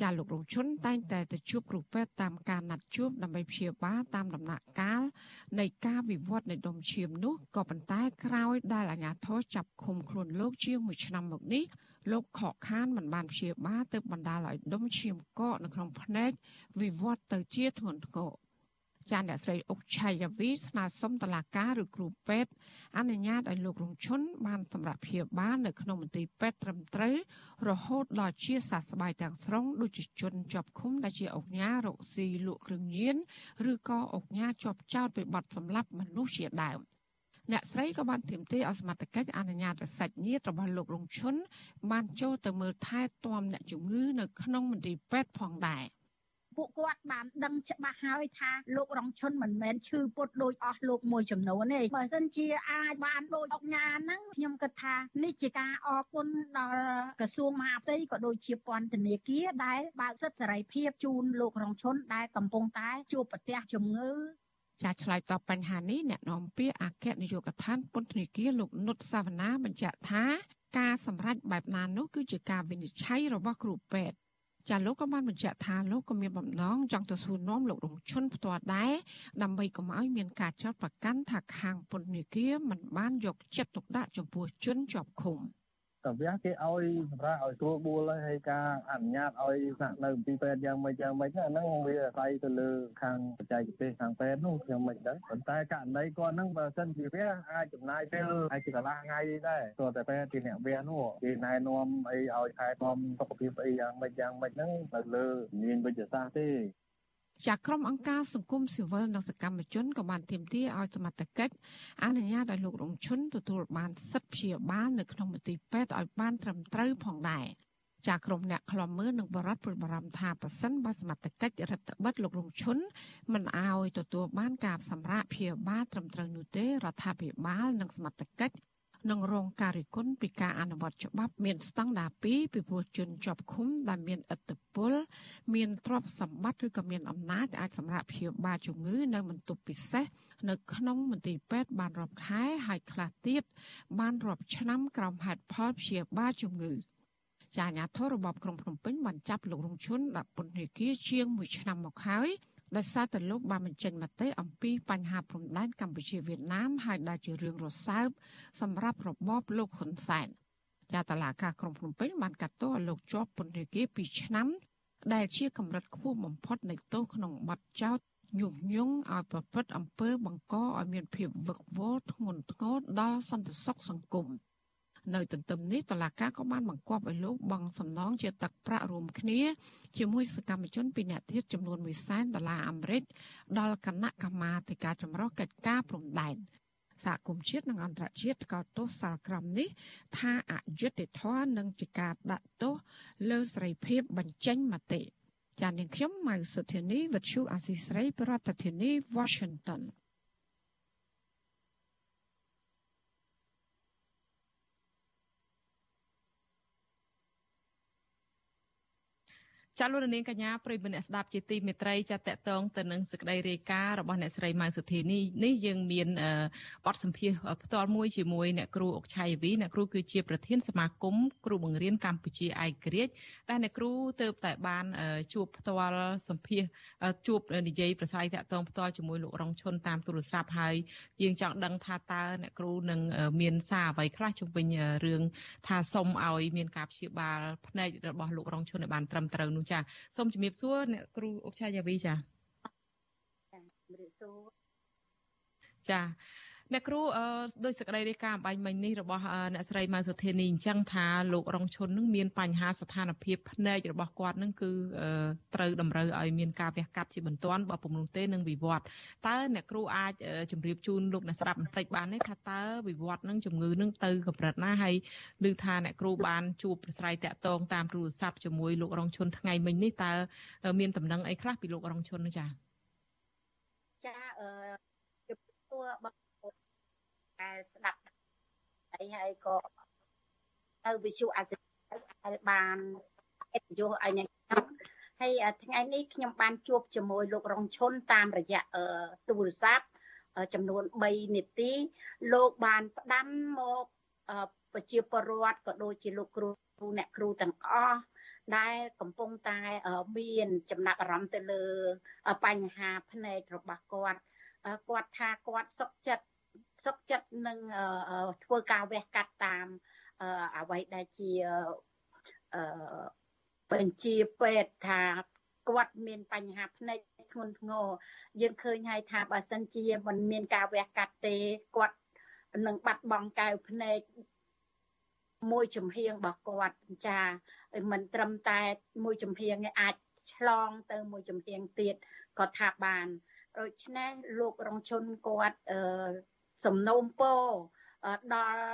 ចាលោករងឈុនតែងតែទៅជួបគ្រូពេទ្យតាមការណាត់ជួបដើម្បីព្យាបាលតាមដំណាក់កាលនៃការវិវត្តនៃដុំឈាមនោះក៏ប៉ុន្តែក្រោយដែលអាជ្ញាធរចាប់ឃុំខ្លួនលោកជាងមួយឆ្នាំមកនេះលោកខកខានមិនបានព្យាបាលទៅបណ្ដាលឲ្យដុំឈាមកកនៅក្នុងភ្នែកវិវត្តទៅជាធ្ងន់ធ្ងរ ចាអ្នកស្រីអុកឆៃយ៉ាវីស្នើសុំតឡាការឬគ្រូពេទ្យអនុញ្ញាតឲ្យលោករងឈុនបានសម្រាប់ព្យាបាលនៅក្នុងមន្ទីរពេទ្យត្រឹមត្រូវរហូតដល់ជាសះស្បើយទាំងស្រុងដូចជាជនជាប់ឃុំដែលជាអុកញ៉ារកស៊ីលក់គ្រឿងញៀនឬក៏អុកញ៉ាជាប់ចោតពីបទសម្លាប់មនុស្សជាដើមអ្នកស្រីក៏បានទាមទារឲ្យសមត្ថកិច្ចអនុញ្ញាតឲ្យសាច់ញាតិរបស់លោករងឈុនបានចូលទៅមើលថែទាំអ្នកជំងឺនៅក្នុងមន្ទីរពេទ្យផងដែរ។ ពួកគាត់បានដឹងច្បាស់ហើយថាលោករងឈុនមិនមែនឈឺពុតដូចអស់លោកមួយចំនួនទេបើសិនជាអាចបានដូចអុកញ៉ាហ្នឹងខ្ញុំគិតថានេះជាការអរគុណដល់ក្រសួងមហាផ្ទៃក៏ដូចជាពន្ធនាគារដែលបើកសិទ្ធិសេរីភាពជូនលោករងឈុនដែលកំពុងតែជួបប្រទះជំងឺចាឆ្លើយតបបញ្ហានេះអ្នកនាំពាក្យអគ្គនាយកដ្ឋានពន្ធនាគារលោកនុតសាវណ្ណាបញ្ជាក់ថាការសម្រេចបែបណានោះគឺជាការវិនិច្ឆ័យរបស់គ្រូពេទ្យ ចាលោកក៏បានបញ្ជាក់ថាលោកក៏មានបំណងចង់ទៅសួរនាំលោករងឈុនផ្ទាល់ដែរដើម្បីកុំឲ្យមានការចោទប្រកាន់ថាខាងពន្ធនាគារមិនបានយកចិត្តទុកដាក់ចំពោះជនជាប់ឃុំ។ តែវាគេឲ្យសម្រាប់ឲ្យត្រួតបួលហើយការអនុញ្ញាតឲ្យស្នាក់នៅពីពេទ្យយ៉ាងម៉េចយ៉ាងម៉េចហ្នឹងវាអាស្រ័យទៅលើខាងបច្ចេកទេសខាងពេទ្យនោះខ្ញុំមិនដឹងប៉ុន្តែករណីគាត់ហ្នឹងបើសិនជាវាអាចចំណាយពេលអាចជាកន្លះថ្ងៃដែរទោះតែពេទ្យជាអ្នកវានោះគេណែនាំអីឲ្យថែទាំសុខភាពអីយ៉ាងម៉េចយ៉ាងម៉េចហ្នឹងនៅលើមានវិទ្យាសាស្ត្រទេ ចាក្រុមអង្គការសង្គមស៊ីវិលនិងសកម្មជនក៏បានទាមទារឲ្យសមត្ថកិច្ចអនុញ្ញាតឲ្យលោករងឈុនទទួលបានសិទ្ធិព្យាបាលនៅក្នុងមន្ទីរពេទ្យឲ្យបានត្រឹមត្រូវផងដែរចាក្រុមអ្នកខ្លំមើលនឹងបរដ្ឋព្រួយបារម្ភថាប្រសិនបើសមត្ថកិច្ចរដ្ឋបិទលោករងឈុនមិនអោយទទួលបានការសម្រាកព្យាបាលត្រឹមត្រូវនោះទេរដ្ឋាភិបាលនិងសមត្ថកិច្ច នឹងរងការរិះគន់ពីការអនុវត្តច្បាប់មានស្តង់ដារ2ពីព្រោះជនជាប់ឃុំដែលមានឥទ្ធិពល មានទ្រព្យសម្បត្តិឬក៏មានអំណាចអាចសម្រាប់ព្យាបាលជំងឺនៅបន្ទប់ពិសេសនៅក្នុងមន្ទីរពេទ្យបានរាប់ខែហើយខ្លះទៀតបានរាប់ឆ្នាំក្រោមហេតុផលព្យាបាលជំងឺចាអាញាធររបបក្រុងភ្នំពេញបានចាប់លោករងឈុនដាក់ពន្ធនាគារជាង1ឆ្នាំមកហើយ ដោយសារតែលោកបានបញ្ចេញមតិអំពីបញ្ហាព្រំដែនកម្ពុជាវៀតណាមហើយដែលជារឿងរសើបសម្រាប់របបលោកហ៊ុនសែនចាតឡាការក្រុងភ្នំពេញបានកាត់ទោសឲ្យលោកជាប់ពន្ធនាគារ2ឆ្នាំ ដែលជាកម្រិតខ្ពស់បំផុតនៃទោសក្នុងបទចោទញុះញង់ឲ្យប្រព្រឹត្តអំពើបង្កឲ្យមានភាពវឹកវរធ្ងន់ធ្ងរដល់សន្តិសុខសង្គម។ នៅទន្ទឹមនេះតឡាការក៏បានបង្គាប់ឲ្យលោកបង់សំណងជាទឹកប្រាក់រួមគ្នា ជាមួយសកម្មជនពីអ្នកទៀតចំនួន1សែនដុល្លារអាមេរិកដល់គណៈកម្មាធិការចម្រុះកិច្ចការព្រំដែនសហគមន៍ជាតិនិងអន្តរជាតិក៏ទោសសាលក្រមនេះ ថាអយុត្តិធម៌និងជាការដាក់ទោសលើសេរីភាពបញ្ចេញមតិចាននាងខ្ញុំម៉ៅសុធានីវិទ្យុអាស៊ីស្រីប្រធានាធិបតី Washington ចាលោករនាងកញ្ញាប្រិយមិត្តអ្នកស្ដាប់ជាទីមេត្រីចាតកតងទៅនឹងសេចក្តីរាយការណ៍របស់អ្នកស្រីម៉ៅសុធីនេះនេះយើងមានបទសម្ភាសផ្ទាល់មួយជាមួយអ្នកគ្រូអុកឆៃវីអ្នកគ្រូគឺជាប្រធានសមាគមគ្រូបង្រៀនកម្ពុជាឯករាជ្យដែលអ្នកគ្រូទៅតែបានជួបផ្ទាល់សម្ភាសជួបនិយាយប្រស័យតកតងផ្ទាល់ជាមួយលោករងឈុនតាមទូរស័ព្ទហើយយើងចង់ដឹងថាតើអ្នកគ្រូនឹងមានសារអ្វីខ្លះជុំវិញរឿងថាសុំឲ្យមានការព្យាបាលភ្នែករបស់លោករងឈុនឲ្យបានត្រឹមត្រូវនោះចាសូមជំរាបសួរអ្នកគ្រូអុកឆាយាវីចាជំរាបសួរចា អ្នកគ្រូដោយសេចក្តីរាយការណ៍អំបញ្ញមិញនេះរបស់អ្នកស្រីម៉ៅសុធានីអញ្ចឹងថាលោករងឈុននឹងមានបញ្ហាស្ថានភាពភ្នែករបស់គាត់នឹងគឺត្រូវតម្រូវឲ្យមានការវះកាត់ជាបន្ទាន់បើពុំនោះទេនឹងវិវត្តតើអ្នកគ្រូអាចជម្រាបជូនលោកអ្នកស្ដាប់បន្តិចបានទេថាតើវិវត្តនឹងជំងឺនឹងទៅកម្រិតណាហើយឮថាអ្នកគ្រូបានជួបប្រស្រ័យតាក់ទងតាមទូរស័ព្ទជាមួយលោករងឈុនថ្ងៃមិញនេះតើមានដំណឹងអីខ្លះពីលោករងឈុនចាចាអឺជំនួស ដែលស្ដាប់អីហើយក៏ទៅវិទ្យុអាស៊ីដែលបានកិត្តិយសឲ្យអ្នកខ្ញុំហើយថ្ងៃនេះខ្ញុំបានជួបជាមួយលោករងឈុនតាមរយៈទូរស័ព្ទចំនួន3នាទី លោកបានផ្ដាំមកប្រជាពលរដ្ឋក៏ដូចជាលោកគ្រូអ្នកគ្រូទាំងអស់ដែលកំពុងតែមានចំណាប់អារម្មណ៍ទៅលើបញ្ហាភ្នែករបស់គាត់គាត់ថាគាត់សុខចិត្ត សុខចិត្តនឹងធ្វើការវះកាត់តាមអ្វីដែលជាបញ្ជាពេទ្យថាគាត់មានបញ្ហាភ្នែកធ្ងន់ធ្ងរយើងឃើញហើយថាបើសិនជាមិនមានការវះកាត់ទេគាត់នឹងបាត់បង់កែវភ្នែកមួយចំហៀងរបស់គាត់ចាមិនត្រឹមតែមួយចំហៀងឯអាចឆ្លងទៅមួយចំហៀងទៀតក៏ថាបានដូច្នេះលោករងជនគាត់អឺ សំណូមពរដល់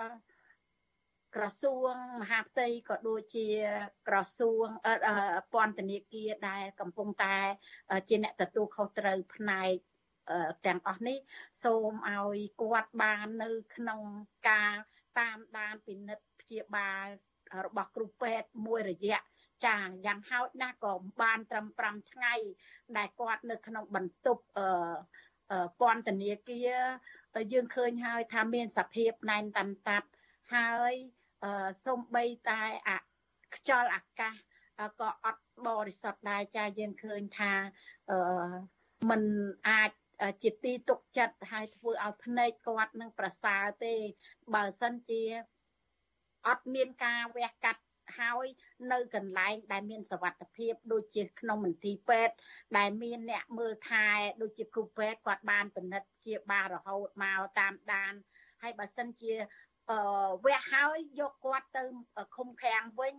ក្រសួងមហាផ្ទៃក៏ដូចជាក្រសួងពន្ធនាគារដែលកំពុងតែ ជាអ្នកទទួលខុសត្រូវផ្នែកទាំងអស់នេះ សូមឲ្យគាត់បាននៅ ក្នុងការតាមដានពិនិត្យព្យាបាលរបស់គ្រូពេទ្យមួយរយៈចាយ៉ាងហោចណាស់ក៏បានត្រឹម5ថ្ងៃ ដែលគាត់នៅក្នុងបន្ទប់អឺពន្ធនាគារ យើងឃើញហើយថាមានសភាពណែនតាន់តាប់ហើយសូម្បីតែអខ្យល់អាកាសក៏អត់បរិសុទ្ធដែរចាយើងឃើញថាអឺมันអាចជាទីទុកចិត្តហើយធ្វើឲ្យភ្នែកគាត់នឹងប្រសើរទេ បើសិនជាអត់មានការវះកាត់ ហើយនៅកន្លែងដែលមានសវត្ថភាពដូចជាក្នុងមន្ទីរពេទ្យដែលមានអ្នកមើលថែដូចជាគ្រូពេទ្យគាត់បានពិនិត្យជាបាលរហូតមកតាមដានហើយបើសិនជាអឺវះហើយយកគាត់ទៅឃុំឃាំងវិញ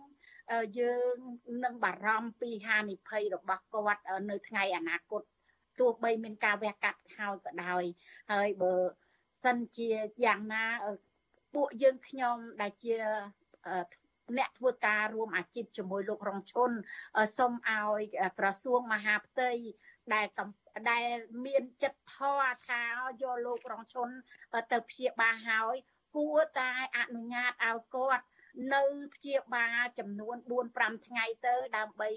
យើងនឹងបារម្ភពីហានិភ័យរបស់គាត់នៅថ្ងៃអនាគតទោះបីមានការវះកាត់ហើយក៏ដោយហើយបើសិនជាយ៉ាងណាពួកយើងខ្ញុំដែលជា អ្នកធ្វើការរួមអាជីពជាមួយលោករងឈុនសូមឲ្យក្រសួងមហាផ្ទៃដែលដែលមានចិត្តធម៌ថាយកលោករងឈុនទៅព្យាបាលហើយគួរតែអនុញ្ញាតឲ្យគាត់នៅព្យាបាលចំនួន4 5ថ្ងៃទៅដើម្បី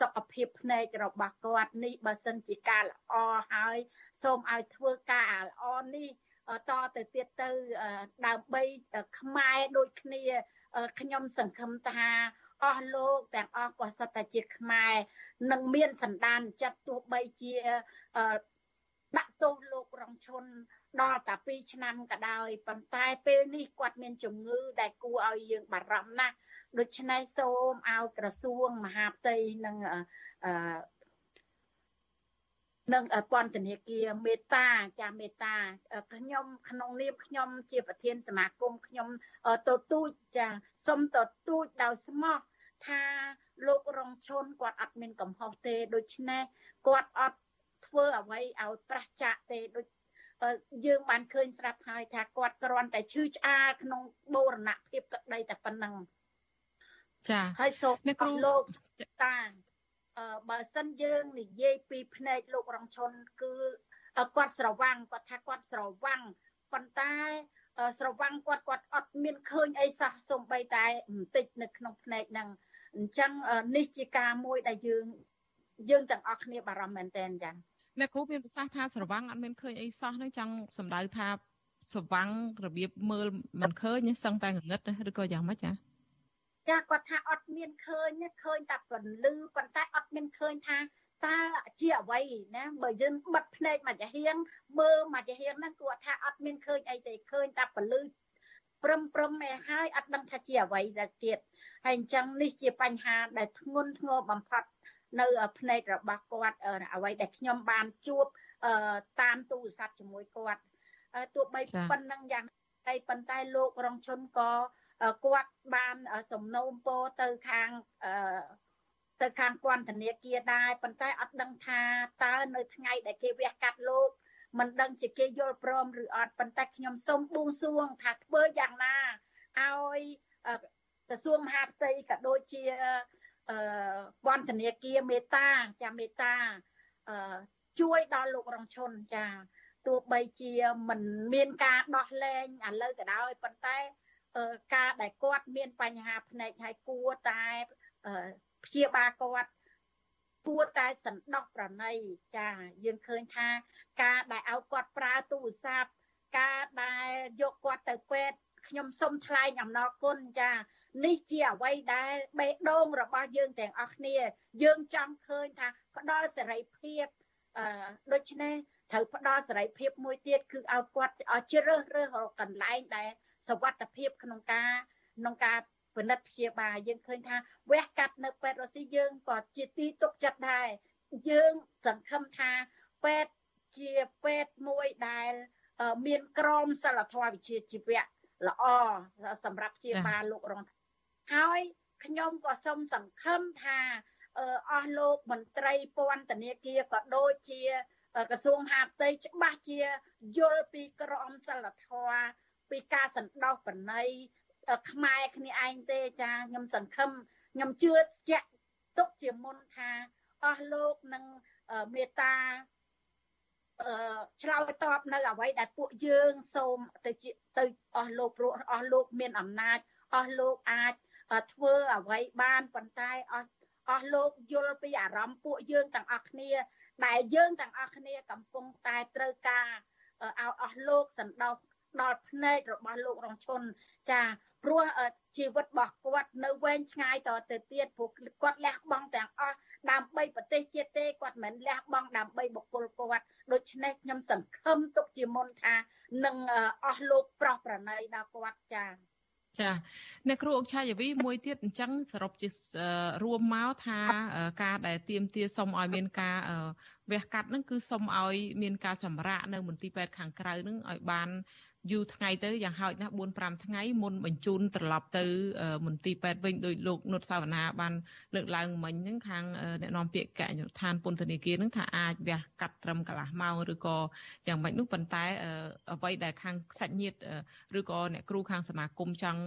សុខភាពភ្នែករបស់គាត់នេះបើសិនជាការល្អហើយសូមឲ្យធ្វើការល្អនេះតទៅទៀតទៅដើម្បីខ្មែរដូចគ្នា ខ្ញុំសង្ឃឹមថាអស់លោកទាំងអស់ក៏សិតតែជាខ្មែរនឹងមានសន្តានចិត្តទោះបីជាដាក់ទោសលោករងឈុនដល់តែ2ឆ្នាំក៏ដោយប៉ុន្តែពេលនេះគាត់មានជំងឺដែលគួរឲ្យយើងបារម្ភណាស់ដូច្នេះសូមឲ្យក្រសួងមហាផ្ទៃនិងអឺ និងពន្ធនាគារមេត្តាចាមេត្តាខ្ញុំក្នុងនាមខ្ញុំជាប្រធានសមាគមខ្ញុំទទូចចាសូមទទូចដោយស្មោះថាលោករងឈុនគាត់អត់មានកំហុសទេដូច្នេះគាត់អត់ធ្វើអ្វីឲ្យប្រះចាកទេដូចយើងបានឃើញស្រាប់ហើយថាគាត់គ្រាន់តែឈឺឆ្អាលក្នុងបូរណភាពទឹកដីតែប៉ុណ្ណឹងចាហើយសូមអ្នកគ្រូលោកតា បើសិនយើងនិយាយពីភ្នែកលោករងឈុនគឺគាត់ស្រវាំងគាត់ថាគាត់ស្រវាំងប៉ុន្តែស្រវាំងគាត់គាត់អត់មានឃើញអីសោះសំបីតែបន្តិចនៅក្នុងភ្នែកហ្នឹងអញ្ចឹងនេះជាការមួយដែលយើងយើងទាំងអស់គ្នាបារម្ភមែនទែនចា៎អ្នកគ្រូមានប្រសាសន៍ថាស្រវាំងអត់មានឃើញអីសោះហ្នឹងចង់សំដៅថាស្រវាំងរបៀបមើលមិនឃើញសឹងតែងងឹតឬក៏យ៉ាងម៉េចចា ចាគាត់ថាអត់មានឃើញឃើញតែពន្លឺប៉ុន្តែអត់មានឃើញថាតើជាអ្វីណាបើយើងបិទភ្នែកមកចាហៀងមើលមកចាហៀងហ្នឹងគាត់ថាអត់មានឃើញអីទេឃើញតែពន្លឺព្រឹមព្រឹមឯហើយអត់ដឹងថាជាអ្វីដែរទៀតហើយអញ្ចឹងនេះជាបញ្ហាដែលធ្ងន់ធ្ងរបំផុតនៅភ្នែករបស់គាត់អ្វីដែលខ្ញុំបានជួបតាមទូរស័ព្ទជាមួយគាត់ទោះបីប៉ុណ្ណឹងយ៉ាងតែប៉ុន្តែលោករងឈុនក៏ គាត់បានសំណូមពរទៅខាងទៅខាងពន្ធនាគារដែរប៉ុន្តែអត់ដឹងថាតើនៅថ្ងៃដែលគេវះកាត់លោកមិនដឹងជាគេយល់ព្រមឬអត់ប៉ុន្តែខ្ញុំសូមបួងសួងថាធ្វើយ៉ាងណាឲ្យក្រសួងមហាផ្ទៃក៏ដូចជាអឺពន្ធនាគារមេតាចាមេតាអឺជួយដល់លោករងឈុនចាទោះបីជាមិនមានការដោះលែងឥឡូវក៏ដោយប៉ុន្តែ ការដែលគាត់មានបញ្ហាភ្នែកហើយគួរតែព្យាបាលគាត់គួរតែសន្តោសប្រណីចាយើងឃើញថា ការដែលឲ្យគាត់ប្រើទូរស័ព្ទការដែលយកគាត់ទៅពេទ្យខ្ញុំសូមថ្លែងអំណរគុណចានេះជាអ្វីដែលបេះដូងរបស់យើងទាំងអស់គ្នា យើងចង់ឃើញថាផ្ដល់សេរីភាពអឺដូច្នេះត្រូវផ្ដល់សេរីភាពមួយទៀតគឺឲ្យគាត់ឲ្យជ្រើសរើសកន្លែងដែល សវត្ថភាពក្នុងការក្នុងការពិនិត្យព្យាបាលយើងឃើញថាវះកាត់នៅពេទ្យរុស្ស៊ីយើងក៏ជាទីទុកចិត្តដែរយើងសង្ឃឹមថាពេទ្យជាពេទ្យមួយដែលមានក្រមសិលធម៌វិជ្ជាជីវៈល្អសម្រាប់ព្យាបាលលោករងហើយខ្ញុំក៏សូមសង្ឃឹមថាអស់លោកមន្ត្រីពន្ធនាគារក៏ដូចជាក្រសួងហាផ្ទៃច្បាស់ជាយល់ពីក្រមសិលធម៌ ពីការសន្តោសប្រណីខ្មែរគ្នាឯងទេចាខ្ញុំសង្ឃឹមខ្ញុំជឿជាក់ទុកជាមុនថាអស់លោកនឹងមេត្តាអឺឆ្លើយតបនៅអ្វីដែលពួកយើងសូមទៅទៅអស់លោកព្រោះអស់លោកមានអំណាចអស់លោកអាចធ្វើអ្វីបានប៉ុន្តែអស់អស់លោកយល់ពីអារម្មណ៍ពួកយើងទាំងអស់គ្នា ដែលយើងទាំងអស់គ្នាកំពុងតែត្រូវការឲ្យអស់លោកសណ្ដោស ដល់ភ្នែករបស់លោករងឈុនចាព្រោះជីវិតរបស់គាត់នៅវែងឆ្ងាយតទៅទៀតព្រោះគាត់លះបង់ទាំងអស់ដើម្បីប្រទេសជាតិទេគាត់មិនលះបង់ដើម្បីបុគ្គលគាត់ដូច្នេះខ្ញុំសង្ឃឹមទុកជាមុនថានឹងអស់លោកប្រោះប្រណីដល់គាត់ចាចាអ្នកគ្រូអុកឆាយាវីមួយទៀតអញ្ចឹងសរុបជារួមមកថាការដែលទៀមទាសុំឲ្យមានការវះកាត់នឹងគឺសុំឲ្យមានការសម្រាកនៅមន្ទីរពេទ្យខាងក្រៅនឹងឲ្យបាន យូរថ្ងៃទៅយ៉ាងហោចណាស់4 5ថ្ងៃមុនបញ្ជូនត្រឡប់ទៅមន្ទីរពេទ្យវិញដោយលោកនុតសាវណ្ណាបានលើកឡើងមិញហ្នឹងខាងអ្នកនាំពាក្យកញ្ញុឋានពន្ធនាគារហ្នឹងថាអាចវះកាត់ត្រឹមកន្លះម៉ោងឬក៏យ៉ាងម៉េចនោះប៉ុន្តែអ្វីដែលខាងសាច់ញាតិឬក៏អ្នកគ្រូខាងសមាគមចង់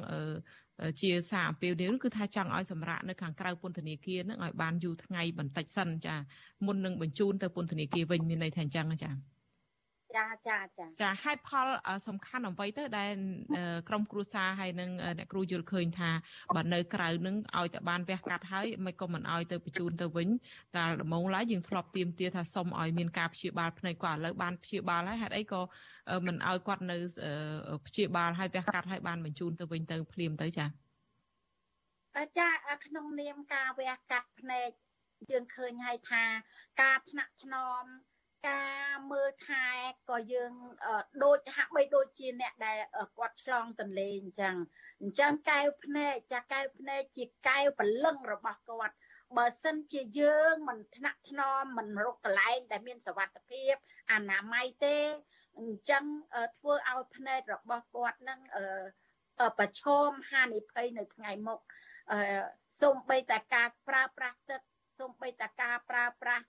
ជាសារអំពាវនាវគឺថាចង់ឲ្យសម្រាប់នៅខាងក្រៅពន្ធនាគារហ្នឹងឲ្យបានយូរថ្ងៃបន្តិចសិនចាមុននឹងបញ្ជូនទៅពន្ធនាគារវិញមានន័យថាអញ្ចឹងចា ចាចាចាចាហេតុផលសំខាន់អ្វីទៅដែលក្រុមគ្រួសារហើយនឹងអ្នកគ្រូយល់ឃើញថាបើនៅក្រៅនឹងឲ្យតែបានវះកាត់ហើយមិនក៏មិនឲ្យទៅបញ្ជូនទៅវិញតែដំបូងឡើយយើងធ្លាប់ទៀមទាថាសុំឲ្យមានការព្យាបាលភ្នែកគាត់ឥឡូវបានព្យាបាលហើយហេតុអីក៏មិនឲ្យគាត់នៅព្យាបាលហើយវះកាត់ហើយបានបញ្ជូនទៅវិញទៅភ្លាមទៅចាចាក្នុងនាមការវះកាត់ភ្នែកយើងឃើញហើយថាការថ្នាក់ថ្នម ការមើលថែក៏យើងដូចហាក់បីដូចជាអ្នកដែលគាត់ឆ្លងទន្លេអញ្ចឹងអញ្ចឹងកែវភ្នែកចាកែវភ្នែកជាកែវព្រលឹងរបស់គាត់បើសិនជាយើងមិនថ្នាក់ថ្នមមិនរកកន្លែងដែលមានសុវត្ថិភាពអនាម័យទេអញ្ចឹងធ្វើឲ្យភ្នែករបស់គាត់នឹងប្រឈមហានិភ័យនៅថ្ងៃមុខសូម្បីតែការប្រើប្រាស់ទឹកសូម្បីតែការប្រើប្រាស់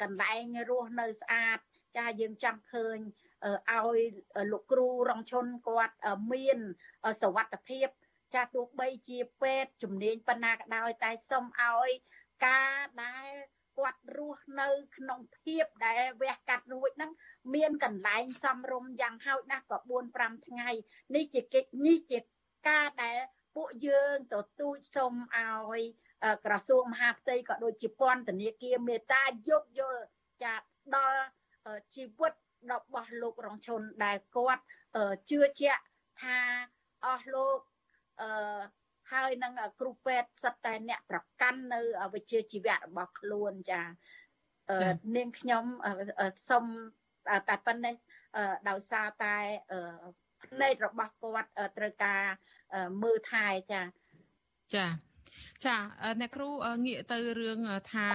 កន្លែងរស់នៅស្អាតចាយើងចង់ឃើញឲ្យលោកគ្រូរងឈុនគាត់មានសวัสดิភាព ចាទោះបីជាពេទ្យជំនាញប៉ុណ្ណាក៏ដោយតែសុំឲ្យការដែលគាត់រស់នៅក្នុងភាពដែលវះកាត់រួចហ្នឹងមានកន្លែងសំរុំយ៉ាងហោចណាស់ក៏4 5ថ្ងៃនេះជាកិច្ចនេះជាការដែលពួកយើងទទូចសុំឲ្យ ក្រសួងមហាផ្ទៃក៏ដូចជាពន្ធនាគារមេតាយោគយល់ចាដល់ជីវិតរបស់លោករងឈុនដែលគាត់ជឿជាក់ថាអស់លោកអឺហើយនឹងគ្រូពេទ្យសិតតែអ្នកប្រកាន់នៅវិជ្ជាជីវៈរបស់ខ្លួនចានាងខ្ញុំសុំតែប៉ុណ្ណេះដោយសារតែភ្នែករបស់គាត់ត្រូវការមើលថែចាចា ចាអ្នកគ្រូងាកទៅរឿងថា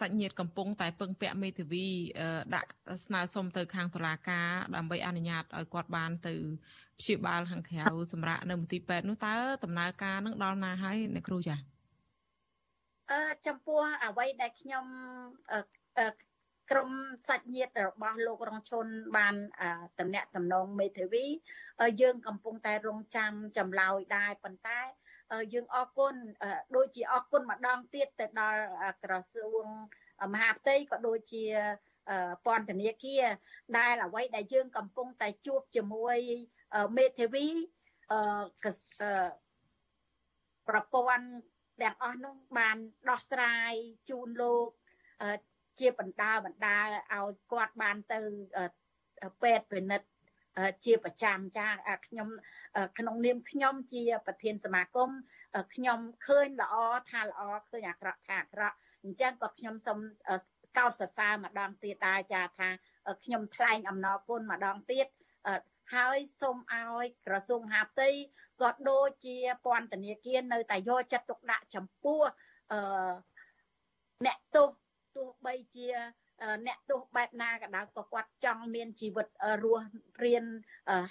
សាច់ញាតិកំពុងតែពឹងពាក់មេធាវីដាក់ស្នើសុំទៅខាងតុលាការដើម្បីអនុញ្ញាតឲ្យគាត់បានទៅព្យាបាលខាងក្រៅសម្រាប់នៅមន្ទីរពេទ្យនោះតើដំណើរការនឹងដល់ណាហើយអ្នកគ្រូចាអឺចំពោះអ្វីដែលខ្ញុំក្រុមសាច់ញាតិរបស់លោករងឈុនបានតំណាក់តំណងមេធាវីយើងកំពុងតែរងចាំចម្លើយដែរប៉ុន្តែ យើងអរគុណដូចជាអរគុណម្ដងទៀតទៅដល់ក្រសួងមហាផ្ទៃក៏ដូចជាពន្ធនាគារដែលអ្វីដែលយើងកំពុងតែជួបជាមួយមេធាវីអឺប្រព័ន្ធទាំងអស់នោះបានដោះស្រាយជូនលោកជាបណ្ដាបណ្ដាឲ្យគាត់បានទៅពេទ្យពិនិត្យ ជាប្រចាំចាខ្ញុំក្នុងនាមខ្ញុំជាប្រធានសមាគមខ្ញុំឃើញល្អថាល្អឃើញអាក្រក់ថាអាក្រក់អញ្ចឹងក៏ខ្ញុំសូមកោតសរសើរម្ដងទៀតដែរចាថាខ្ញុំថ្លែងអំណរគុណម្ដងទៀតហើយសូមឲ្យក្រសួងមហាផ្ទៃក៏ដូចជាពន្ធនាគារនៅតែយកចិត្តទុកដាក់ចំពោះអឺអ្នកទោសទោះបីជា អ្នកទោសបែបណាក៏ដោយក៏គាត់ចង់មានជីវិតរស់រៀន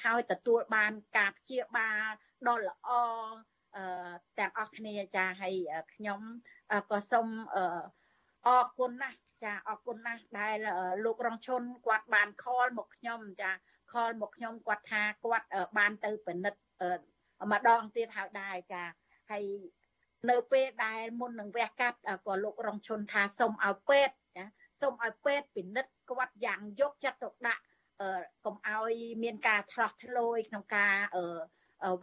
ហើយទទួលបានការព្យាបាលដ៏ល្អទាំងអស់គ្នាចាហើយខ្ញុំក៏សូមអរគុណណាស់ចាអរគុណណាស់ដែលលោករងឈុនគាត់បានខលមកខ្ញុំចាខលមកខ្ញុំគាត់ថាគាត់បានទៅពិនិត្យម្ដងទៀតហើយដែរចាហើយនៅពេលដែលមុននឹងវះកាត់ក៏លោករងឈុនថាសូមឲ្យពេទ្យចា សូមឲ្យពេទ្យពិនិត្យគាត់យ៉ាងយកចិត្តទុកដាក់កុំឲ្យមានការឆ្លោះឆ្លោយក្នុងការ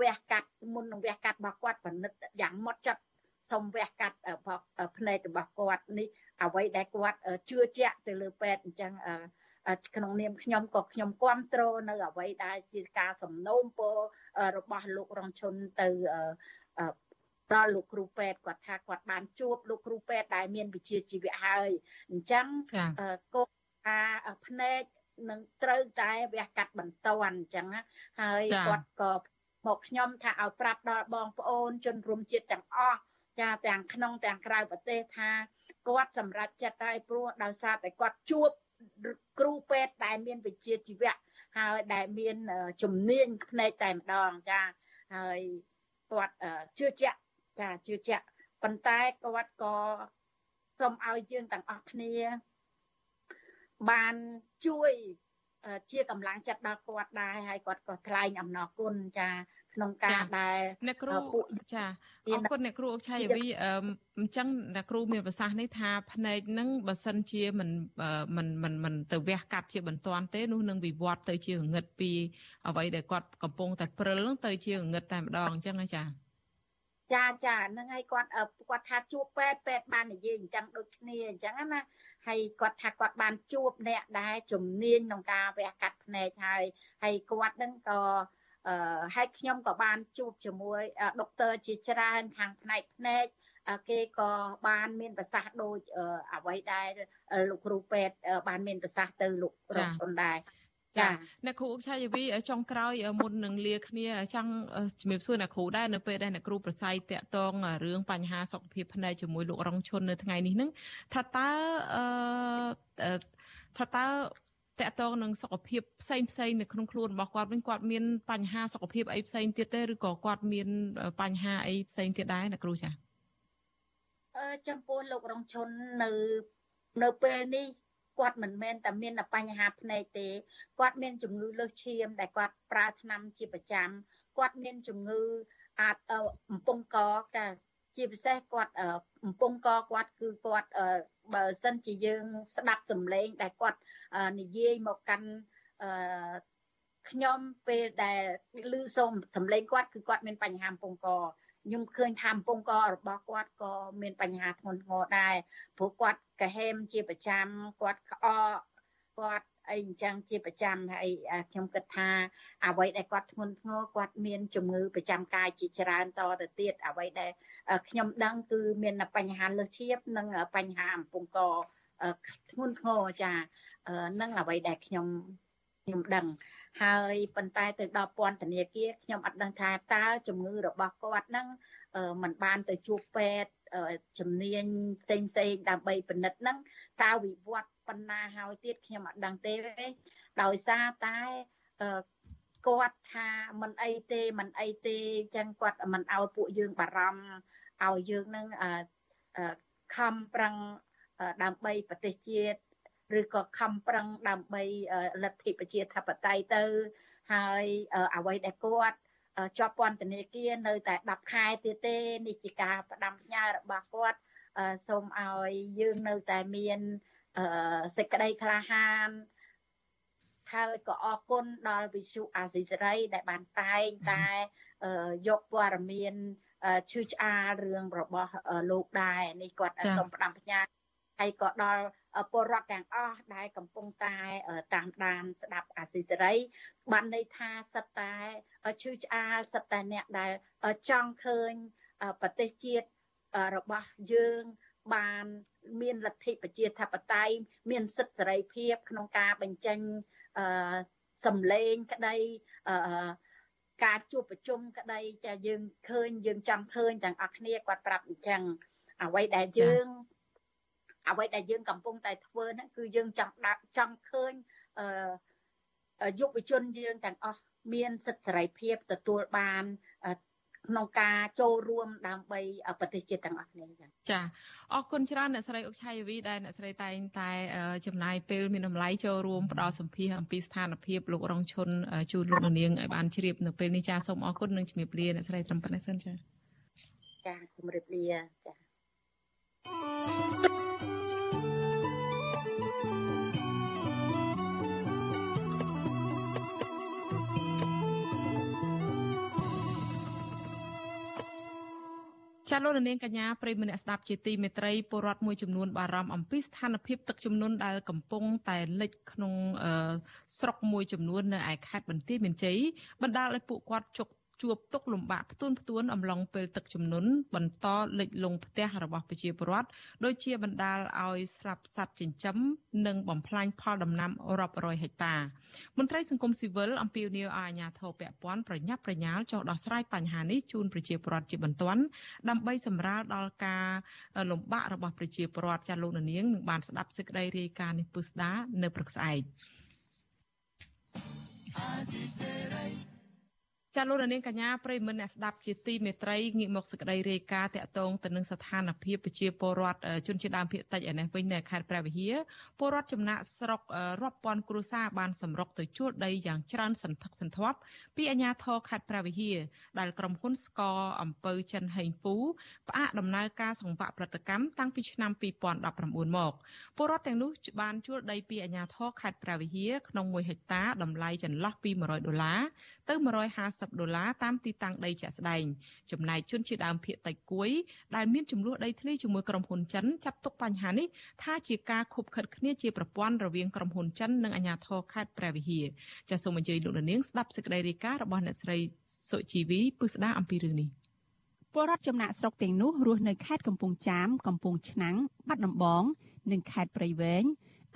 វះកាត់មុននឹងវះកាត់របស់គាត់ពិនិត្យយ៉ាងម៉ត់ចត់សុំវះកាត់ភ្នែករបស់គាត់នេះអ្វីដែលគាត់ជឿជាក់ទៅលើពេទ្យអញ្ចឹងក្នុងនាមខ្ញុំក៏ខ្ញុំគ្រប់គ្រងនៅអ្វីដែលជាការសំណូមពររបស់លោករងឈុនទៅ ដល់លោកគ្រូពេទ្យគាត់ថាគាត់បានជួបលោកគ្រូពេទ្យដែលមានវិជ្ជាជីវៈហើយអញ្ចឹងកូនថាភ្នែកនឹងត្រូវតែវះកាត់បន្តអញ្ចឹងហើយគាត់ក៏មកខ្ញុំថាឲ្យប្រាប់ដល់បងប្អូនជនរួមជាតិទាំងអស់ចាទាំងក្នុងទាំងក្រៅប្រទេសថាគាត់សម្រេចចិត្តហើយព្រោះដោយសារតែគាត់ជួបគ្រូពេទ្យដែលមានវិជ្ជាជីវៈហើយដែលមានជំនាញផ្នែកតែម្ដងចាហើយគាត់ជឿជាក់ ចាជឿជាក់ប៉ុន្តែគាត់ក៏សូមឲ្យយើងទាំងអស់គ្នា បានជួយជាកម្លាំងចិត្តដល់គាត់ដែរហើយគាត់ក៏ថ្លែងអំណរគុណចាក្នុងការដែលអ្នកគ្រូចាអរគុណអ្នកគ្រូអុកឆៃវីអញ្ចឹងអ្នកគ្រូមានប្រសាសន៍នេះថាភ្នែកនឹងបើសិនជាមិនមិនមិនមិនទៅវះកាត់ជាបន្ទាន់ទេនោះនឹងវិវត្តទៅជាងឹតពីអ្វីដែលគាត់កំពុងតែព្រិលនឹងទៅជាងឹតតែម្ដងអញ្ចឹងណាចា ចាចាហ្នឹងហើយគាត់គាត់ថាជួបពេទ្យពេទ្យបាននិយាយអញ្ចឹងដូចគ្នាអញ្ចឹងណាហើយគាត់ថាគាត់បានជួបអ្នកដែលជំនាញក្នុងការវះកាត់ភ្នែកហើយហើយគាត់ហ្នឹងក៏អឺហើយខ្ញុំក៏បានជួបជាមួយដុកទ័រជាច្រើនខាងផ្នែកភ្នែកគេក៏បានមានប្រសាសន៍ដូចអ្វីដែលលោកគ្រូពេទ្យបានមានប្រសាសន៍ទៅលោករងឈុនដែរ ចាអ្នកគ្រូអុកឆាយវីចុងក្រោយមុននឹងលាគ្នាចង់ជំរាបសួរអ្នកគ្រូដែរនៅពេលដែលអ្នកគ្រូប្រស័យតាក់ទងរឿងបញ្ហាសុខភាពភ្នែកជាមួយលោករងឈុននៅថ្ងៃនេះនឹងថាតើអឺថាតើតកតងនឹងសុខភាពផ្សេងផ្សេងនៅក្នុងខ្លួនរបស់គាត់វិញគាត់មានបញ្ហាសុខភាពអីផ្សេងទៀតទេឬក៏គាត់មានបញ្ហាអីផ្សេងទៀតដែរអ្នកគ្រូចាអឺចំពោះលោករងឈុននៅនៅពេលនេះ គាត់មិនមែនតែមានបញ្ហាភ្នែកទេគាត់មានជំងឺលើសឈាម ដែលគាត់ប្រើថ្នាំជាប្រចាំគាត់មានជំងឺអាចអំពង់កកាជាពិសេសគាត់អំពង់កគាត់គឺគាត់បើសិនជាយើងស្ដាប់សំឡេងដែលគាត់និយាយមកកាន់ខ្ញុំពេលដែលឮសូមសំឡេងគាត់គឺគាត់មានបញ្ហាអំពង់ក ខ្ញុំឃើញថាអំពង់ករបស់គាត់ក៏មានបញ្ហាធ្ងន់ធ្ងរដែរព្រោះគាត់កាហេមជាប្រចាំគាត់ក្អកគាត់អីអញ្ចឹងជាប្រចាំហើយខ្ញុំគិតថា អ្វីដែលគាត់ធ្ងន់ធ្ងរគាត់មានជំងឺប្រចាំកាយជាច្រើនតទៅទៀតអ្វីដែលខ្ញុំដឹងគឺមានបញ្ហាលើសឈាមនិងបញ្ហាអំពង់កធ្ងន់ធ្ងរចានឹងអ្វីដែលខ្ញុំ ខ្ញុំដឹងហើយប៉ុន្តែទៅដល់ពន្ធនាគារខ្ញុំអត់ដឹងថាតើជំងឺរបស់គាត់ហ្នឹងมันបានទៅជួបពេទ្យជំនាញផ្សេងផ្សេងដើម្បីពិនិត្យហ្នឹងតើវិវត្តប៉ុណ្ណាហើយទៀតខ្ញុំអត់ដឹងទេដោយសារតែគាត់ថាមិនអីទេមិនអីទេអញ្ចឹងគាត់មិនឲ្យពួកយើងបារម្ភឲ្យយើងនឹងខំប្រឹងដើម្បីប្រទេសជាតិ ឬក៏ខំប្រឹងដើម្បីលទ្ធិប្រជាធិបតេយ្យទៅ ហើយអ្វីដែលគាត់ជាប់ពន្ធនាគារនៅតែ10ខែទៀតទេនេះជាការផ្ដាំផ្ញើរបស់គាត់សូមឲ្យយើងនៅតែមានសេចក្តីក្លាហានហើយក៏អរគុណដល់វិសុអាស៊ីសេរីដែលបានតែងតែយកព័ត៌មានឈឺឆ្អាលរឿងរបស់លោកដែរនេះគាត់សូមផ្ដាំផ្ញើហើយក៏ដល់ ពលរដ្ឋទាំងអស់ដែលកំពុងតែតាមដានស្ដាប់អាស៊ីសេរីបានន័យថាសិតតែឈឺឆ្អាលសិតតែអ្នកដែលចង់ឃើញប្រទេសជាតិរបស់យើងបានមានលទ្ធិប្រជាធិបតេយ្យមានសិទ្ធិសេរីភាពក្នុងការបញ្ចេញសម្លេងក្តីការជួបប្រជុំក្តីចាយើងឃើញយើងចង់ឃើញទាំងអស់គ្នាគាត់ប្រាប់អញ្ចឹងអ្វីដែលយើង អ្វីដែលយើងកំពុងតែធ្វើហ្នឹងគឺយើងចង់ដាក់ចង់ឃើញអឺយុវជនយើងទាំងអស់មានសិទ្ធិសេរីភាពទទួលបានក្នុងការចូលរួមដើម្បីប្រទេសជាតិទាំងអស់គ្នាចឹងចាអរគុណច្រើនអ្នកស្រីអុកឆៃវីដែលអ្នកស្រីតែងតែចំណាយពេលមានតម្លៃចូលរួមផ្ដល់សម្ភារអំពីស្ថានភាពលោករងឈុនជូនលោកនាងឲ្យបានជ្រាបនៅពេលនេះចាសូមអរគុណនិងជំរាបលាអ្នកស្រីត្រឹមប៉ុណ្ណេះសិនចាចាជំរាបលាចា ចាលោករនាងកញ្ញាប្រិយមិត្តអ្នកស្ដាប់ជាទីមេត្រីពលរដ្ឋមួយចំនួនបារម្ភអំពីស្ថានភាពទឹកជំនន់ដែលកំពុងតែលិចក្នុងស្រុកមួយចំនួននៅឯខេត្តបន្ទាយមានជ័យបណ្ដាលឲ្យពួកគាត់ជោគ ជួបទុកលំបាកផ្ទួនផ្ទួនអំឡុងពេលទឹកជំនន់បន្តលិចលង់ផ្ទះរបស់ប្រជាពលរដ្ឋដូចជាបណ្ដាលឲ្យស្លាប់សត្វចិញ្ចឹមនិងបំផ្លាញផលដំណាំរាប់រយហិកតា មន្ត្រីសង្គមស៊ីវិលអំពាវនាវឲ្យអាជ្ញាធរពាក់ព័ន្ធប្រញាប់ប្រញាល់ចុះដោះស្រាយបញ្ហានេះជូនប្រជាពលរដ្ឋជាបន្ទាន់ដើម្បីសម្រាលដល់ការលំបាករបស់ប្រជាពលរដ្ឋចាលោកនាងនឹងបានស្ដាប់សេចក្តីរាយការណ៍នេះពឹស្ដានៅព្រឹកស្អែកអាស៊ីសេរី ចាលោករនាងកញ្ញាប្រិមមអ្នកស្ដាប់ជាទីមេត្រីងាកមកសក្តីរាយការណ៍តាក់ទងទៅនឹងស្ថានភាពប្រជាពលរដ្ឋជនជាតិដើមភាគតិចឯនេះវិញនៅខេត្តព្រះវិហារពលរដ្ឋចំណាក់ស្រុករាប់ពាន់គ្រួសារបានសម្រុកទៅជួលដីយ៉ាងច្រើនសន្ធឹកសន្ធាប់ពីអាជ្ញាធរខេត្តព្រះវិហារដែលក្រុមហ៊ុនស្កអំពៅចិនហេងហ្វូផ្អាកដំណើរការសង្វាក់ផលិតកម្មតាំងពីឆ្នាំ2019មកពលរដ្ឋទាំងនោះបានជួលដីពីអាជ្ញាធរខេត្តព្រះវិហារក្នុង1ហិកតាតម្លៃចន្លោះពី100ដុល្លារទៅ150 150ដុល្លារតាមទីតាំងដីជាក់ស្ដែងចំណែកជនជាដើមភៀតតៃគួយដែលមានចំនួនដីធ្លីជាមួយក្រុមហ៊ុនចិនចាត់ទុកបញ្ហានេះថាជាការខុបខិតគ្នាជាប្រព័ន្ធរវាងក្រុមហ៊ុនចិននិងអាជ្ញាធរខេត្តព្រះវិហារចាសសូមអញ្ជើញលោកនាងស្ដាប់សេចក្តីរាយការណ៍របស់អ្នកស្រីសុជីវីពឹស្ដាអំពីរឿងនេះពលរដ្ឋចំណាក់ស្រុកទាំងនោះរស់នៅខេត្តកំពង់ចាមកំពង់ឆ្នាំងបាត់ដំបង និងខេត្តព្រៃវែង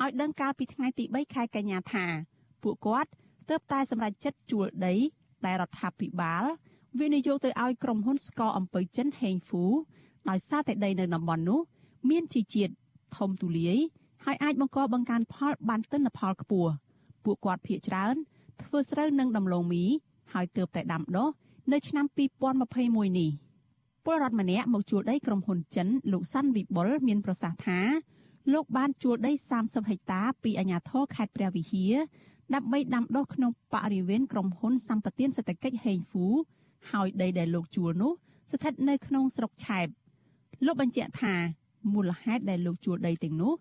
ឲ្យដឹងកាលពីថ្ងៃទី3ខែកញ្ញាថា ពួកគាត់ទើបតែសម្រេចចិត្តជួលដី ដែលរដ្ឋាភិបាល វិនិយោគទៅឲ្យក្រុមហ៊ុនស្ករអំពៅចិនហេងហ្វូដោយសារតែដីនៅតំបន់នោះ មានជីជាតិធំទូលាយហើយអាចបង្កបង្កើនផលបានទិន្នផលខ្ពស់ពួកគាត់ភ័យច្រើន ធ្វើស្រូវនិងដំឡូងមី ហើយទើបតែដាំដុះនៅឆ្នាំ2021នេះពលរដ្ឋម្នាក់មកជួលដីក្រុមហ៊ុនចិន លោកសាន់វិបុលមានប្រសាសន៍ថាលោកបានជួលដី30ហិកតាពីអាជ្ញាធរខេត្តព្រះវិហារ ដើម្បីដាំដុះក្នុងបរិវេណក្រុមហ៊ុនសម្បទានសេដ្ឋកិច្ចហេងហ្វូហើយដីដែលលោកជួលនោះស្ថិតនៅក្នុងស្រុកឆែបលោកបញ្ជាក់ថាមូលហេតុដែលលោកជួលដីទាំងនោះ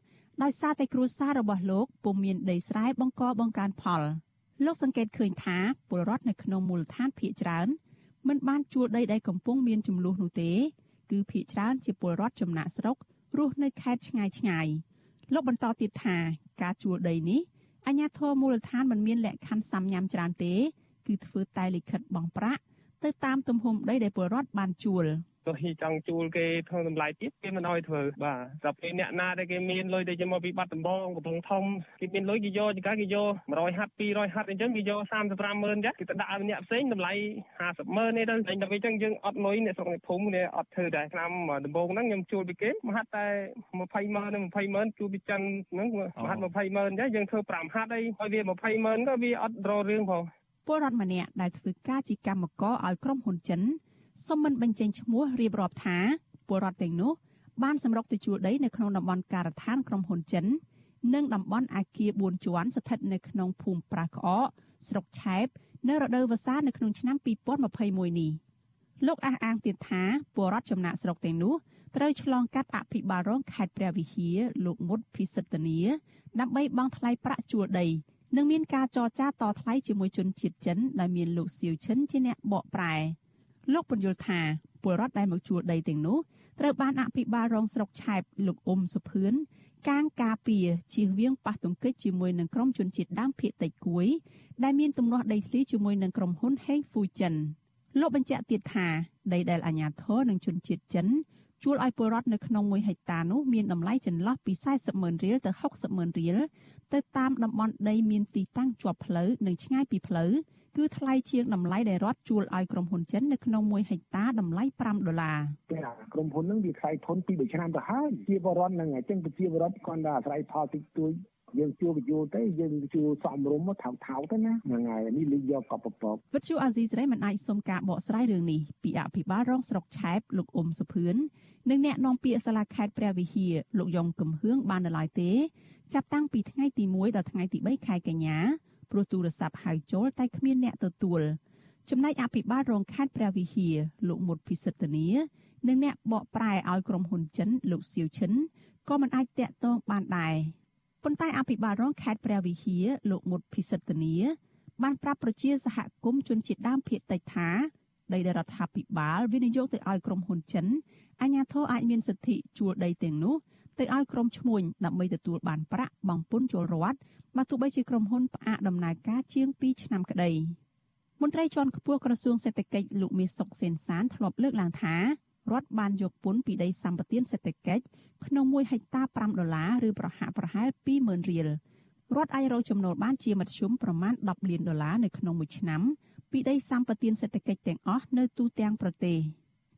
ដោយសារតែគ្រួសាររបស់លោកពុំមានដីស្រែបង្កបង្កើនផលលោកសង្កេតឃើញថាពលរដ្ឋនៅក្នុងមូលដ្ឋានភៀកច្រើនមិនបានជួលដីដែលកំពុងមានចំនួននោះទេ គឺភៀកច្រើនជាពលរដ្ឋចំណាក់ស្រុករស់នៅខេត្តឆ្ងាយឆ្ងាយលោកបន្តទៀតថាការជួលដីនេះ អាជ្ញាធរមូលដ្ឋានមិនមានលក្ខខណ្ឌសំញាំច្រើនទេ គឺធ្វើតែលិខិតបង់ប្រាក់ទៅតាមទំហំដីដែលពលរដ្ឋបានជួល។ ទោះជាចង់ជួលគេធ្វើតម្លៃទៀតគេមិនអោយធ្វើបាទតែពេលអ្នកណាដែលគេមានលុយដែលមកពីបាត់ដំបងកំពង់ធំគេមានលុយគេយកចង្កាគេយក100ហាត់200ហាត់អញ្ចឹងគេយក35ម៉ឺនចាគេទៅដាក់ឲ្យអ្នកផ្សេងតម្លៃ50ម៉ឺននេះទៅតែដល់ពេលអញ្ចឹងយើងអត់លុយអ្នកស្រុកភូមិនេះអត់ធ្វើដែរឆ្នាំដំបងហ្នឹងខ្ញុំជួលពីគេមហាត់តែ20ម៉ឺននិង20ម៉ឺនជួលពីចិនហ្នឹងមហាត់20ម៉ឺនចាយើងធ្វើ5ហាត់អីឲ្យវា20ម៉ឺនក៏វាអត់រករឿងផងពលរដ្ឋម្នាក់ដែលធ្វើការជាកម្មករឲ្យក្រុមហ៊ុនចិន សូមមិនបញ្ចេញឈ្មោះរៀបរាប់ថាពលរដ្ឋទាំងនោះបានសម្រុកទៅជួលដីនៅក្នុងតំបន់ការដ្ឋានក្រុមហ៊ុនចិន និងតំបន់អាគារ4ជាន់ស្ថិតនៅក្នុងភូមិប្រាសក្អកស្រុកឆែបនៅរដូវវស្សានៅក្នុងឆ្នាំ2021នេះលោកអះអាងទៀតថាពលរដ្ឋចំណាក់ស្រុកទាំងនោះត្រូវឆ្លងកាត់អភិបាលរងខេត្តព្រះវិហារលោកមុតភិសិទ្ធនីដើម្បីបង់ថ្លៃប្រាក់ជួលដីនិងមានការចរចាតថ្លៃជាមួយជនជាតិចិនដែលមានលោកសៀវឈិនជាអ្នកបកប្រែ លោកពន្យល់ថាពលរដ្ឋដែលមកជួលដីទាំងនោះត្រូវបានអភិបាលរងស្រុកឆែបលោកអ៊ុំសុភឿនកាងការពារជៀសវាងប៉ះទង្គិចជាមួយនឹងក្រុមជនជាតិដើមភាគតិចគួយ ដែលមានទំនាស់ដីធ្លីជាមួយនឹងក្រុមហ៊ុនហេងហ្វូចិនលោកបញ្ជាក់ទៀតថាដីដែលអាជ្ញាធរនិងជនជាតិចិនជួលឲ្យពលរដ្ឋនៅក្នុង1ហិកតានោះមានតម្លៃចន្លោះពី40ម៉ឺនរៀលទៅ60ម៉ឺនរៀលទៅតាមតំបន់ដីមានទីតាំងជាប់ផ្លូវនិងឆ្ងាយពីផ្លូវ គឺថ្លៃជាងតម្លៃដែលរដ្ឋជួលឲ្យក្រុមហ៊ុនចិននៅក្នុង1ហិកតាតម្លៃ5ដុល្លារក្រុមហ៊ុននឹងវាថ្លៃធនពី3ឆ្នាំទៅហើយជាបរិវត្តនឹងអញ្ចឹងប្រជាបរិវត្តគាត់ថាអាស្រ័យផលតិចតួចយើងជួបញ្យល់ទៅយើងជួសំរុំមកថោថោទៅណាហ្នឹងហើយនេះលេងយកកបពកវិទ្យុអាស៊ីសេរីមិនអាចសុំការបកស្រាយរឿងនេះពីអភិបាលរងស្រុកឆែបលោកអ៊ុំសុភឿននិងអ្នកនាំពាក្យសាលាខេត្តព្រះវិហារលោកយ៉ងកំហឿងបាននៅឡើយទេ ចាប់តាំងពីថ្ងៃទី1ដល់ថ្ងៃទី3ខែកញ្ញា ព្រោះទូរស័ព្ទហៅចូលតែគ្មានអ្នកទទួលចំណែកអភិបាលរងខេត្តព្រះវិហារលោកមុតភិសិទ្ធនីនិងអ្នកបកប្រែឲ្យក្រុមហ៊ុនចិនលោកសៀវឈិនក៏មិនអាចតាក់ទងបានដែរប៉ុន្តែអភិបាលរងខេត្តព្រះវិហារលោកមុតភិសិទ្ធនីបានប្រាប់ប្រជាសហគមន៍ជនជាតិដើមភាគតិចថាដីដែលរដ្ឋាភិបាលវិនិយោគទៅឲ្យក្រុមហ៊ុនចិនអាជ្ញាធរអាចមានសិទ្ធិជួលដីទាំងនោះ ទៅឲ្យក្រុមឈ្មួញដើម្បីទទួលបានប្រាក់បង់ពន្ធជលរដ្ឋបើទោះបីជាក្រុមហ៊ុនផ្អាកដំណើរការជាង2ឆ្នាំក្តីមន្ត្រីជាន់ខ្ពស់ក្រសួងសេដ្ឋកិច្ចលោកមាសសុកសេនសានធ្លាប់លើកឡើងថារដ្ឋបានយកពន្ធពីដីសម្បត្តិសេដ្ឋកិច្ចក្នុង1ហិកតា5ដុល្លារឬប្រហាក់ប្រហែល20000រៀលរដ្ឋអាចរកចំណូលបានជាមធ្យមប្រមាណ10លានដុល្លារនៅក្នុងមួយឆ្នាំពីដីសម្បត្តិសេដ្ឋកិច្ចទាំងអស់នៅទូទាំងប្រទេស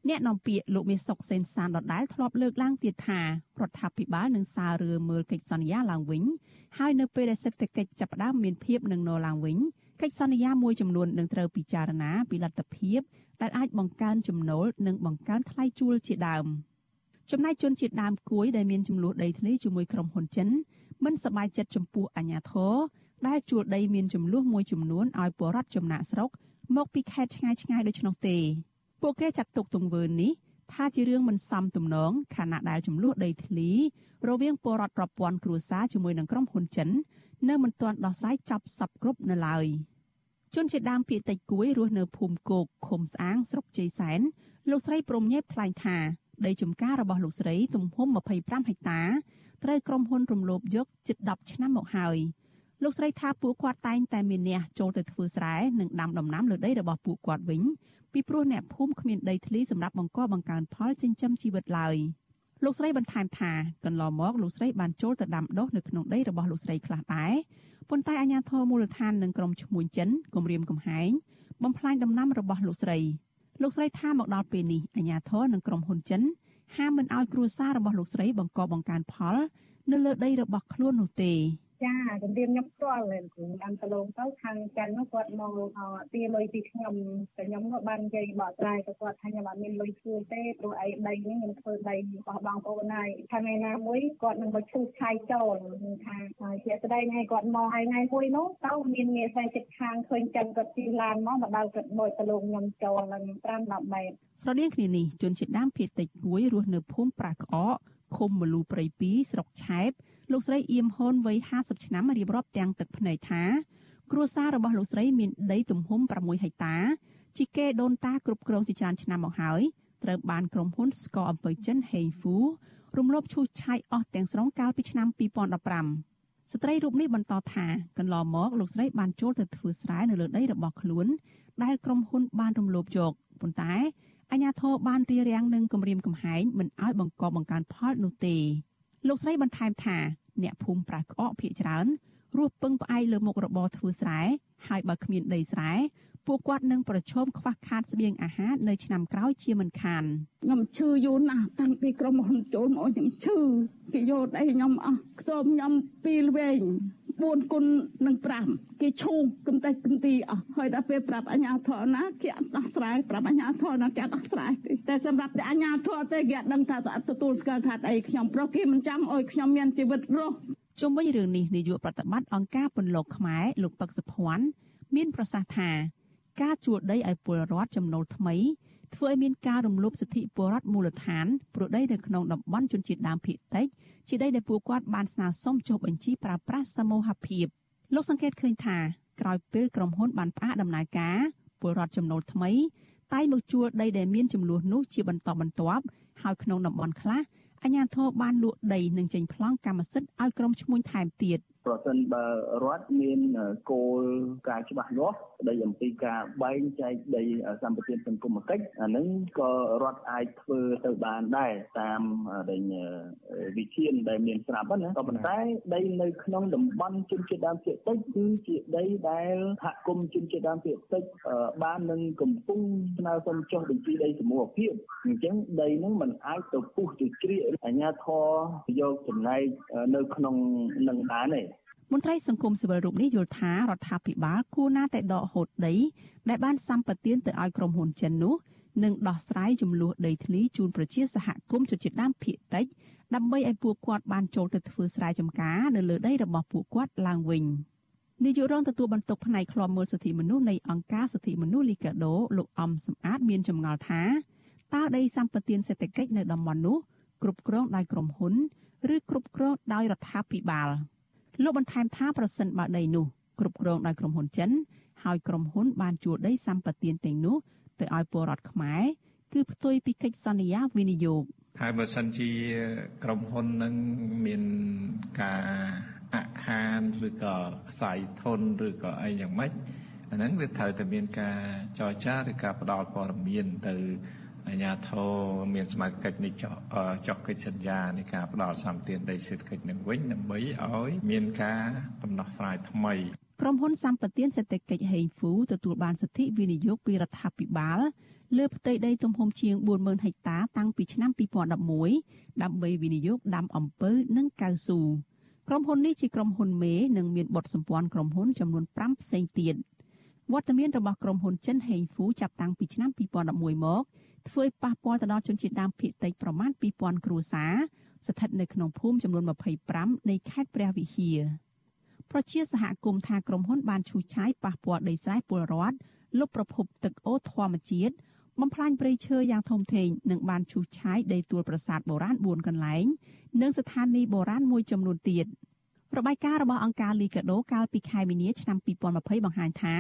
អ្នកនាំពាក្យលោកមាសសុកសេនសានដដែលធ្លាប់លើកឡើងទៀតថារដ្ឋាភិបាលនឹងសាររឿងមើលកិច្ចសន្យាឡើងវិញហើយនៅពេលដែលសេដ្ឋកិច្ចចាប់ផ្ដើមមានភាពនឹងនឡើងវិញកិច្ចសន្យាមួយចំនួននឹងត្រូវពិចារណាពីលទ្ធភាពដែលអាចបង្កើនចំណូលនិងបង្កើនថ្លៃជួលជាដើមចំណែកជនជាតិដើមគួយដែលមានចំនួនដីធ្លីជាមួយក្រុមហ៊ុនចិនមិនសប្បាយចិត្តចំពោះអាញាធរដែលជួលដីមានចំនួនមួយចំនួនឲ្យពលរដ្ឋចំណាក់ស្រុកមកពីខេត្តឆ្ងាយឆ្ងាយដូច្នោះទេ ពួកគេចាត់ទុកទង្វើនេះថាជារឿងមិនសមទំនងខណៈដែលចំនួនដីធ្លីរវាងពលរដ្ឋប្រព័ន្ធគ្រួសារជាមួយនឹងក្រុមហ៊ុនចិន នៅមិនទាន់ដោះស្រាយចប់សពគ្រប់នៅឡើយជនជាតិដើមភាគតិចគួយរស់នៅភូមិគោកឃុំស្អាងស្រុកជ័យសែនលោកស្រីព្រំញេបថ្លែងថាដីចំការរបស់លោកស្រីទំហំ25ហិកតាត្រូវក្រុមហ៊ុនរំលោភយកជិត10ឆ្នាំមកហើយលោកស្រីថាពួកគាត់តែងតែមានអ្នកចូលទៅធ្វើស្រែនិងដាំដំណាំលើដីរបស់ពួកគាត់វិញ ពីព្រោះអ្នកភូមិគ្មានដីធ្លីសម្រាប់បង្កបង្កើនផលចិញ្ចឹមជីវិតឡើយលោកស្រីបន្ថែមថាកន្លងមកលោកស្រីបានចូលទៅដាំដុះនៅក្នុងដីរបស់លោកស្រីខ្លះដែរប៉ុន្តែអាជ្ញាធរមូលដ្ឋាននិងក្រុមឈ្មួញចិនគម្រាមកំហែងបំផ្លាញដំណាំរបស់លោកស្រីលោកស្រីថាមកដល់ពេលនេះអាជ្ញាធរនិងក្រុមហ៊ុនចិនហាមមិនឲ្យគ្រួសាររបស់លោកស្រីបង្កបង្កើនផល នៅលើដីរបស់ខ្លួននោះទេ ចាជំរាបខ្ញុំផ្ទាល់គ្រូតាមដលងទៅខាងចាន់នោះគាត់មកទាលុយពីខ្ញុំតែខ្ញុំក៏បាននិយាយបកស្រាយទៅគាត់ថាខ្ញុំអត់មានលុយខ្លួនទេព្រោះអីដីនេះខ្ញុំធ្វើដីរបស់បងប្អូនហើយខាងឯណាមួយគាត់នឹងមកឈូសឆាយចោលថាជាស្ដីនេះគាត់មកហើយថ្ងៃមួយនោះទៅមានមេផ្សេងចិត្តខាងឃើញចាន់គាត់ជិះឡានមកមកដល់គាត់បោចដលងខ្ញុំចូលឡើង5 10ម៉ែត្រស្រដៀងគ្នានេះជនជាតិដើមភាគតិចគួយរស់នៅភូមិប្រាក់ក្អកឃុំមលូព្រៃ2ស្រុកឆែប លោកស្រីអៀមហូនវ័យ50ឆ្នាំរៀបរាប់ទាំងទឹកភ្នែកថាគ្រួសាររបស់លោកស្រីមានដីទំហំ6ហិកតាជាគេដូនតាគ្រប់គ្រងជាច្រើនឆ្នាំមកហើយត្រូវបានក្រុមហ៊ុនស្ករអំពើចិន Heng Fu រំលោភឈូសឆាយអស់ទាំងស្រុងកាលពីឆ្នាំ2015ស្ត្រីរូបនេះបន្តថាកន្លងមកលោកស្រីបានចូលទៅធ្វើស្រែនៅលើដីរបស់ខ្លួន ដែលក្រុមហ៊ុនបានរំលោភយកប៉ុន្តែអាជ្ញាធរបានរៀបរៀងនឹងគម្រាមកំហែងមិនឲ្យបង្កបង្កើនផលនោះទេ លោកស្រីបន្ថែមថាអ្នកភូមិប្រះក្អកភៀកច្រើនរស់ពឹងផ្អែកលើមុខរបរធ្វើស្រែហើយបើគ្មានដីស្រែពួកគាត់នឹងប្រឈមខ្វះខាតស្បៀងអាហារនៅឆ្នាំក្រោយជាមិនខានខ្ញុំឈឺយូរណាស់តាំងពីក្រុមហ៊ុនចូលមកខ្ញុំឈឺគេយកដីខ្ញុំអស់ខ្ទមខ្ញុំពីលវែង 4គុណនឹង5គេឈូគំតែគំទីអស់ហើយដល់ពេលប្រាប់អញ្ញាធរណាគេអត់ដោះស្រាយប្រាប់អញ្ញាធរណាគេអត់ដោះស្រាយទេតែសម្រាប់តែអញ្ញាធរទេគេអត់ដឹងថាអត់ទទួលស្គាល់ថាអីខ្ញុំប្រុសគេមិនចាំអោយខ្ញុំមានជីវិតរស់ជុំវិញរឿងនេះនាយកប្រតិបត្តិអង្គការពន្លកខ្មែរលោកពឹកសុភ័ណ្ឌមានប្រសាសន៍ថា ការជួលដីឲ្យពលរដ្ឋចំណូលថ្មី ធ្វើឲ្យមានការរំលោភសិទ្ធិពលរដ្ឋមូលដ្ឋានព្រោះដីនៅក្នុងតំបន់ជនជាតិដើមភាគតិចជាដីដែលពួកគាត់បានស្នើសុំចុះបញ្ជីប្រើប្រាស់សមូហភាពលោកសង្កេតឃើញថាក្រោយពេលក្រុមហ៊ុនបានផ្អាកដំណើរការពលរដ្ឋចំណូលថ្មីតែមកជួលដីដែលមានចំនួននោះជាបន្តបន្ទាប់ហើយក្នុងតំបន់ខ្លះអាជ្ញាធរបានលក់ដីនិងចេញប្លង់កម្មសិទ្ធិឲ្យក្រុមឈ្មួញថែមទៀត។ ប្រសិនបើរដ្ឋមានគោលការណ៍ច្បាស់លាស់ស្ដីអំពីការបែងចែកដីសម្បត្តិសង្គមគិច្ចអានឹងក៏រដ្ឋអាចធ្វើទៅបានដែរតាមដែលវិធានដែលមានស្រាប់ណាក៏ប៉ុន្តែដីនៅក្នុងតំបន់ជនជាតិដើមភាគតិចគឺជាដីដែលសហគមន៍ជនជាតិដើមភាគតិចបាននឹងកំពុងស្នើសុំចុះបញ្ជីដីសមូហភាពអញ្ចឹងដីហ្នឹងมันអាចទៅពុះទៅជ្រៀកអាជ្ញាធរយកចំណែកនៅក្នុងនឹងបានទេ មន្ត្រីសង្គមស៊ីវិលរូបនេះយល់ថារដ្ឋាភិបាលគួរណាតែដកហូតដី ដែលបានសម្បទានទៅឲ្យក្រុមហ៊ុនចិននោះនិងដោះស្រាយចំនួនដីធ្លីជូនប្រជាសហគមន៍ជនជាតិដើមភាគតិចដើម្បីឲ្យពួកគាត់បានចូលទៅធ្វើស្រែចម្ការនៅលើដីរបស់ពួកគាត់ឡើងវិញនាយករងទទួលបន្ទុកផ្នែកឃ្លាំមើលសិទ្ធិមនុស្សនៃអង្គការសិទ្ធិមនុស្សលីកាដូលោកអំសំអាតមានចម្ងល់ថាតើដីសម្បទានសេដ្ឋកិច្ចនៅតំបន់នោះគ្រប់គ្រងដោយក្រុមហ៊ុន ឬគ្រប់គ្រងដោយរដ្ឋាភិបាល។ លោកបន្ថែមថាប្រសិនបើដីនោះគ្រប់គ្រងដោយក្រុមហ៊ុនចិនហើយក្រុមហ៊ុនបានជួលដីសម្បត្តិទាំងនោះទៅឲ្យពលរដ្ឋខ្មែរគឺផ្ទុយពីកិច្ចសន្យាវិនិយោគហើយបើសិនជាក្រុមហ៊ុននឹងមានការអខានឬក៏ខ្សែធនឬក៏អីយ៉ាងម៉េចអាហ្នឹងវាត្រូវតែមានការចរចាឬការផ្ដល់ព័ត៌មានទៅ អាជ្ញាធរមានសមាជិកនៃចុះចុះកិច្ចសន្យានៃការផ្ដល់សម្ពាធដីសេដ្ឋកិច្ចនឹងវិញដើម្បីឲ្យមានការដំណោះស្រាយថ្មីក្រុមហ៊ុនសម្បទានសេដ្ឋកិច្ចហេងហ្វូទទួលបានសិទ្ធិវិនិយោគពីរដ្ឋាភិបាលលើផ្ទៃដីទំហំជាង40000ហិកតាតាំងពីឆ្នាំ2011ដើម្បីវិនិយោគដាំអំពៅនិងកៅស៊ូក្រុមហ៊ុននេះជាក្រុមហ៊ុនមេនិងមានបទសម្ព័ន្ធក្រុមហ៊ុនចំនួន5ផ្សេងទៀតវត្តមានរបស់ក្រុមហ៊ុនចិនហេងហ្វូចាប់តាំងពីឆ្នាំ2011មក ធ្វើឲ្យប៉ះពាល់ទៅដល់ជនជាតិដើមភាគតិចប្រមាណ2000គ្រួសារស្ថិតនៅក្នុងភូមិចំនួន25នៃខេត្តព្រះវិហារប្រជាសហគមន៍ថាក្រុមហ៊ុនបានឈូសឆាយប៉ះពាល់ដីស្រែពលរដ្ឋលុបប្រភពទឹកអូរធម្មជាតិបំផ្លាញព្រៃឈើយ៉ាងធំធេងនិងបានឈូសឆាយដីទួលប្រាសាទបុរាណ4កន្លែង និងស្ថានីយ៍បុរាណមួយចំនួនទៀតរបាយការណ៍របស់អង្គការលីកាដូកាលពីខែមីនាឆ្នាំ2020បង្ហាញថា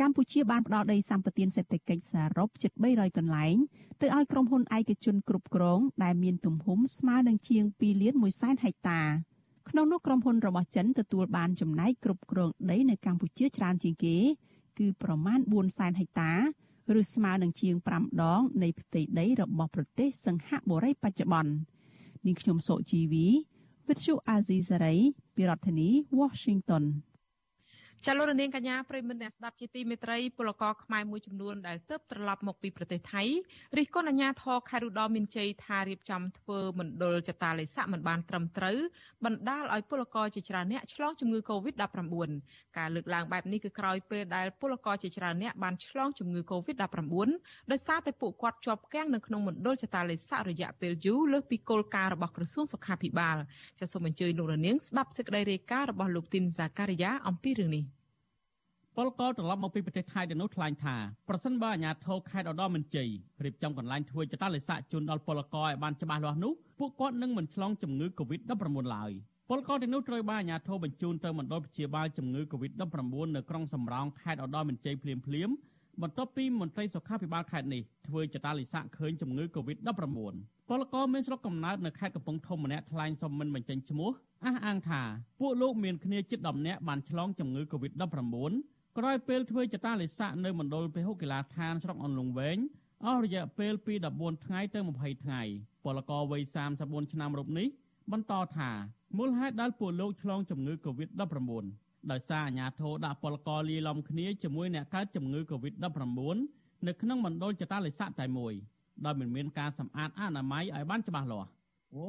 កម្ពុជាបានផ្ដល់ដីសម្បត្តិសេដ្ឋកិច្ចសរុបជិត300កន្លែងទៅឲ្យក្រុមហ៊ុនឯកជនគ្រប់គ្រងដែលមានទំហំស្មើនឹងជាង2លាន1សែនហិកតាក្នុងនោះក្រុមហ៊ុនរបស់ចិនទទួលបានចំណែកគ្រប់គ្រងដីនៅកម្ពុជាច្រើនជាងគេ គឺប្រមាណ4សែនហិកតាឬស្មើនឹងជាង5ដងនៃផ្ទៃដីរបស់ប្រទេសសង្ហបុរីបច្ចុប្បន្ននាងខ្ញុំសុជីវីវិទ្យុអាស៊ីសេរីពីរដ្ឋធានី Washington ចលនានាងកញ្ញាប្រិមត្តអ្នកស្ដាប់ជាទីមេត្រីពលករខ្មែរមួយចំនួនដែលទើបត្រឡប់មកពីប្រទេសថៃរិះគន់អាជ្ញាធរខេត្តឧត្តរមានជ័យថារៀបចំធ្វើមណ្ឌលចតាឡេស័កមិនបានត្រឹមត្រូវបណ្ដាលឲ្យពលករជាច្រើនអ្នកឆ្លងជំងឺ Covid-19 ការលើកឡើងបែបនេះគឺក្រោយពេលដែលពលករជាច្រើនអ្នកបានឆ្លងជំងឺ Covid-19 ដោយសារតែពួកគាត់ជាប់គាំងនៅក្នុងមណ្ឌលចតាឡេស័ករយៈពេលយូរលើសពីគោលការណ៍របស់ក្រសួងសុខាភិបាលចាសសូមអញ្ជើញលោករនាងស្ដាប់សេចក្តីរាយការណ៍របស់លោកទីនសាការីយ៉ាអំពីរឿងនេះ ពលករត្រឡប់មកពីប្រទេសថៃទៅនោះថ្លែងថាប្រសិនបើអាជ្ញាធរខេត្តឧត្តរមានជ័យរៀបចំកន្លែងធ្វើចតាឡេសាជូនដល់ពលករឲ្យបានច្បាស់លាស់នោះពួកគាត់នឹងមិនឆ្លងជំងឺ Covid-19 ឡើយពលករទាំងនោះត្រូវបានអាជ្ញាធរបញ្ជូនទៅមណ្ឌលព្យាបាលជំងឺ Covid-19 នៅក្រុងសំរោងខេត្តឧត្តរមានជ័យភ្លាមភ្លាមបន្ទាប់ពីមន្ត្រីសុខាភិបាលខេត្តនេះធ្វើចតាឡេសាឃើញជំងឺ Covid-19 ពលករមានស្រុកកំណើតនៅខេត្តកំពង់ធំម្នាក់ថ្លែងសុំមិនបញ្ចេញឈ្មោះអះអាងថាពួកលោកមានគ្នាជិត10នាក់បានឆ្លងជំងឺ Covid-19 ក្រោយពេលធ្វើចតាលិស័កនៅមណ្ឌលពហុកីឡាដ្ឋានស្រុកអន្លង់វែងអស់រយៈពេលពី14ថ្ងៃទៅ20ថ្ងៃពលករវ័យ34ឆ្នាំរូបនេះបន្តថាមូលហេតុដែលពួកលោកឆ្លងជំងឺ Covid-19 ដោយសារអាញាធរដាក់ពលករលាយឡំគ្នាជាមួយអ្នកកើតជំងឺ Covid-19 នៅក្នុងមណ្ឌលចតាលិស័កតែមួយដោយមិនមានការសម្អាតអនាម័យឲ្យបានច្បាស់លាស់អូ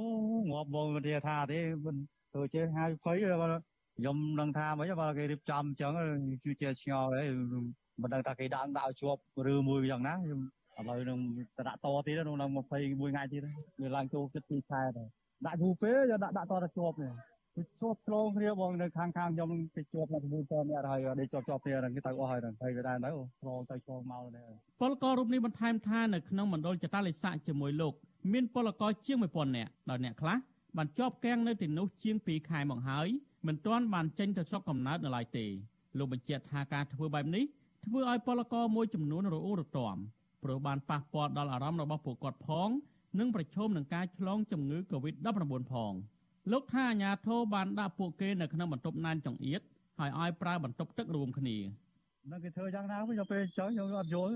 ងាប់បងវិទ្យាថាទេមិនទៅជើងហើយភ័យ ខ្ញុំនឹងថាមិនបើគេរៀបចំអញ្ចឹងគឺជាឆ្ងល់ហើយមិនដឹងថាគេដាក់ដាក់ជាប់ឬមួយយ៉ាងណាខ្ញុំឥឡូវនឹងទៅដាក់តទៀតក្នុង21ថ្ងៃទៀតវាឡើងចូលគិត2ខែដែរដាក់យូរពេកយកដាក់ដាក់តទៅជាប់នេះជាប់ឆ្លងគ្នាបងនៅខាងខាងខ្ញុំទៅជាប់នៅជាមួយតអ្នកហើយដេកជាប់ជាប់គ្នាហ្នឹងគេទៅអស់ហើយហ្នឹងហើយវាដែរទៅឆ្លងទៅឆ្លងមកនេះពលកររូបនេះបន្ថែមថានៅក្នុងមណ្ឌលចតាលិស័កជាមួយលោកមានពលករជាង1000នាក់ដោយអ្នកខ្លះបានជាប់គាំងនៅទីនោះជាង2ខែមកហើយ មិនទាន់បានចេញទៅស្រុកកំណើតនៅឡើយទេលោកបញ្ជាក់ថាការធ្វើបែបនេះធ្វើឲ្យពលករមួយចំនួនរអ៊ូរទាំព្រោះបានប៉ះពាល់ដល់អារម្មណ៍របស់ពួកគាត់ផងនិងប្រឈមនឹងការឆ្លងជំងឺ Covid-19 ផងលោកថាអាញាធរបានដាក់ពួកគេនៅក្នុងបន្ទប់ណានចង្អៀតហើយឲ្យប្រើបន្ទប់ទឹករួមគ្នានឹងគេធ្វើយ៉ាងណាវិញទៅពេលអញ្ចឹងខ្ញុំអត់យល់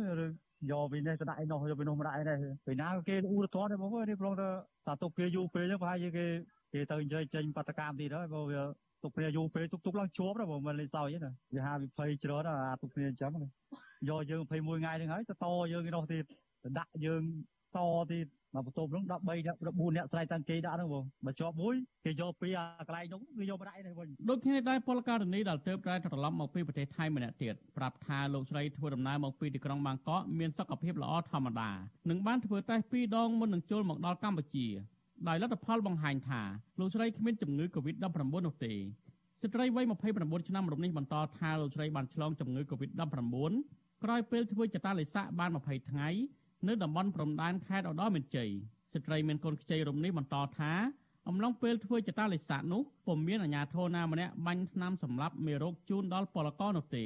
យកពីនេះទៅដាក់ឯនោះយកពីនោះមកដាក់ឯនេះពីណាគេអ៊ូរទាំទេបងអើយនេះប្រងទៅតាទុកគេយូរពេកហ្នឹងប្រហែលជាគេគេទៅនិយាយចេញបដកម្មទៀតហើយបើវា ទុកគ្នាយូរពេលទុកទុកឡើងជាប់ដែរបើមិនលេងសើចទេណាវាហាវិភ័យច្រើនអាទុកគ្នាអញ្ចឹងយកយើង21ថ្ងៃហ្នឹងហើយទៅតយើងឯនោះទៀតទៅដាក់យើងតទៀតមកបន្ទប់ហ្នឹង13 14អ្នកស្រ័យតាំងគេដាក់ហ្នឹងបងបើជាប់មួយគេយកពីអាកន្លែងនោះគេយកមកដាក់ឯនេះវិញដូចគ្នាដែរពលករនីដែលទៅប្រែត្រឡប់មកពីប្រទេសថៃម្នាក់ទៀតប្រាប់ថាលោកស្រីធ្វើដំណើរមកពីទីក្រុងបាងកកមានសុខភាពល្អធម្មតានិងបានធ្វើតេស្ត2ដងមុននឹងចូលមកដល់កម្ពុជា ដោយលទ្ធផលបង្ហាញថាលោកស្រីគ្មានជំងឺ Covid-19 នោះទេស្ត្រីវ័យ29ឆ្នាំរូបនេះបន្តថាលោកស្រីបានឆ្លងជំងឺ Covid-19 ក្រោយពេលធ្វើចតាឡេសាក់បាន20ថ្ងៃនៅតំបន់ព្រំដែនខេត្តឧត្តរមានជ័យស្ត្រីមានកូនខ្ចីរូបនេះបន្តថាអំឡុងពេលធ្វើចតាឡេសាក់នោះពុំមានអាជ្ញាធរណាម្នាក់បាញ់ថ្នាំសម្លាប់មេរោគជូនដល់ពលករនោះទេ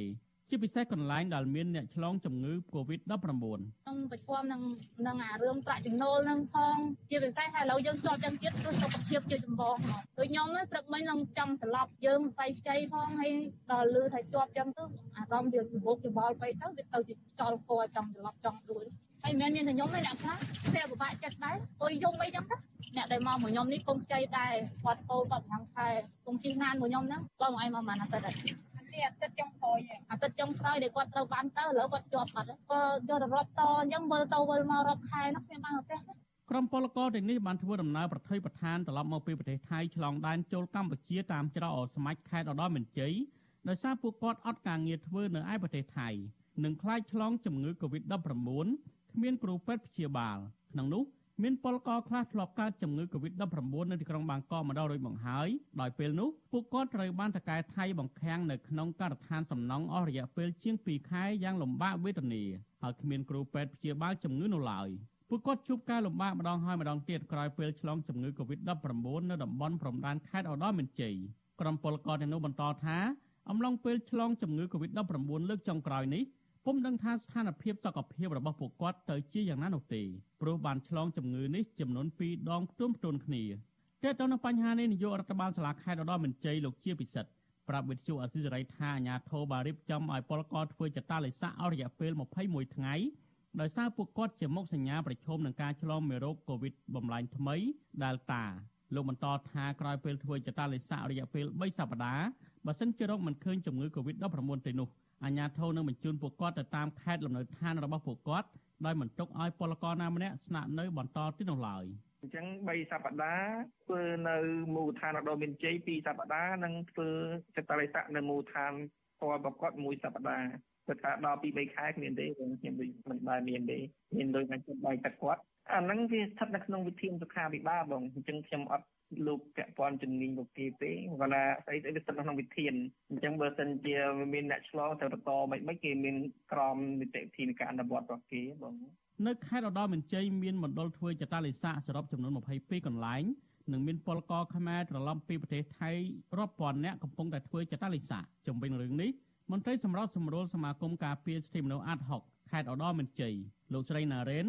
ជាពិសេសកន្លែងដែលមានអ្នកឆ្លងជំងឺ Covid-19 ខ្ញុំប្រឈមនឹងនឹងអារឿងប្រាក់ចំណូលនឹងផងជាពិសេសហើយឥឡូវយើងជាប់យ៉ាងទៀតគឺសុខភាពជាចម្បងមកដូចខ្ញុំព្រឹកមិញនឹងចង់ស្លាប់យើងសរសៃខ្ចីផងហើយដល់លឺថាជាប់យ៉ាងទៅអារម្មណ៍វាច្របូកច្របល់ពេកទៅវាទៅជាចោលកចង់ស្លាប់ចង់ដួលហើយមិនមែនមានតែខ្ញុំទេអ្នកខ្លះតែពិបាកចិត្តដែរអុយយំអីចឹងទៅអ្នកដែលមកមួយខ្ញុំនេះកុំខ្ចីដែរគាត់ពោគាត់ប្រាំងខែកុំជិះណានមួយខ្ញុំហ្នឹងបងឯងមកមិនអាទិត្យដែរ នេះអាទិត្យចុងក្រោយអាទិត្យចុងក្រោយដែលគាត់ត្រូវបានទៅឥឡូវគាត់ជាប់បាត់ក៏យករត់តអញ្ចឹងវិលទៅវិលមករត់ខែនោះខ្ញុំបានប្រទេសក្រុមពលករទាំងនេះបានធ្វើដំណើរប្រថុយប្រឋានត្រឡប់មកពីប្រទេសថៃឆ្លងដែនចូលកម្ពុជាតាមច្រកអស្មាច់ខេត្តឧត្តរមានជ័យដោយសារពួកគាត់អត់ការងារធ្វើនៅឯប្រទេសថៃនិងខ្លាចឆ្លងជំងឺ Covid-19 គ្មានគ្រូពេទ្យព្យាបាលក្នុងនោះ មានពលករខ្លះធ្លាប់កើតជំងឺ Covid-19 នៅទីក្រុងបាងកកម្ដងរួចមកហើយដោយពេលនោះពួកគាត់ត្រូវបានតកែថៃបង្ខាំងនៅក្នុងការដ្ឋានសំណង់អស់រយៈពេលជាង2ខែយ៉ាងលំបាកវេទនាហើយគ្មានគ្រូពេទ្យព្យាបាលជំងឺនោះឡើយពួកគាត់ជួបការលំបាកម្ដងហើយម្ដងទៀតក្រោយពេលឆ្លងជំងឺ Covid-19 នៅតំបន់ព្រំដែនខេត្តឧត្តរមានជ័យក្រុមពលករទាំងនោះបន្តថាអំឡុងពេលឆ្លងជំងឺ Covid-19 លើកចុងក្រោយនេះ ពុំដឹងថាស្ថានភាពសុខភាពរបស់ពួកគាត់ទៅជាយ៉ាងណានោះទេព្រោះបានឆ្លងជំងឺនេះចំនួន2ដងផ្ទុំផ្ទួនគ្នាទាក់ទងនឹងបញ្ហានេះនាយករដ្ឋបាលសាលាខេត្តឧត្តរមានជ័យលោកជាពិសិដ្ឋប្រាប់វិទ្យុអសីសេរីថាអាញាធរបានរៀបចំឲ្យពលករធ្វើចតាលិស័កអស់រយៈពេល21ថ្ងៃដោយសារពួកគាត់ជាមុខសញ្ញាប្រឈមនឹងការឆ្លងមេរោគ COVID បំលែងថ្មី Delta លោកបន្តថាក្រោយពេលធ្វើចតាលិស័ករយៈពេល3សប្តាហ៍បើសិនជារកមិនឃើញជំងឺ COVID-19 ទេនោះ អាជ្ញាធរនឹងបញ្ជូនពួកគាត់ទៅតាមខេត្តលំនៅឋានរបស់ពួកគាត់ដោយមិនទុកឲ្យពលករណាម្នាក់ស្នាក់នៅបន្តទីនោះឡើយអញ្ចឹង3សប្តាហ៍ធ្វើនៅមូលដ្ឋានដ៏មានជ័យ2សប្តាហ៍និងធ្វើចតរិស័កនៅមូលដ្ឋានផ្ទាល់ប្រកបមួយសប្តាហ៍គាត់ថាដល់ពី3ខែគ្មានទេខ្ញុំមិនបានមានទេមានដូចតែចិត្តបាយទឹកគាត់អាហ្នឹងវាស្ថិតនៅក្នុងវិធានសុខាភិបាលបងអញ្ចឹងខ្ញុំអត់ លោកពាក់ព័ន្ធជំនាញលោកគេទេគាត់ថាស្អីស្អីវាស្ថិតនៅក្នុងវិធានអញ្ចឹងបើសិនជាមានអ្នកឆ្លងទៅតមិនមិនគេមានក្រមនីតិវិធីនៃការអនុវត្តរបស់គេបងនៅខេត្តឧត្តរមានជ័យមានមណ្ឌលធ្វើចតាលិស័កសរុបចំនួន22កន្លែងនិងមានពលករខ្មែរត្រឡប់ពីប្រទេសថៃរាប់ពាន់នាក់កំពុងតែធ្វើចតាលិស័កជំវិញរឿងនេះមន្ត្រីសម្របសម្រួលសមាគមការពារសិទ្ធិមនុស្សអាត់ហុកខេត្តឧត្តរមានជ័យលោកស្រីណារ៉េន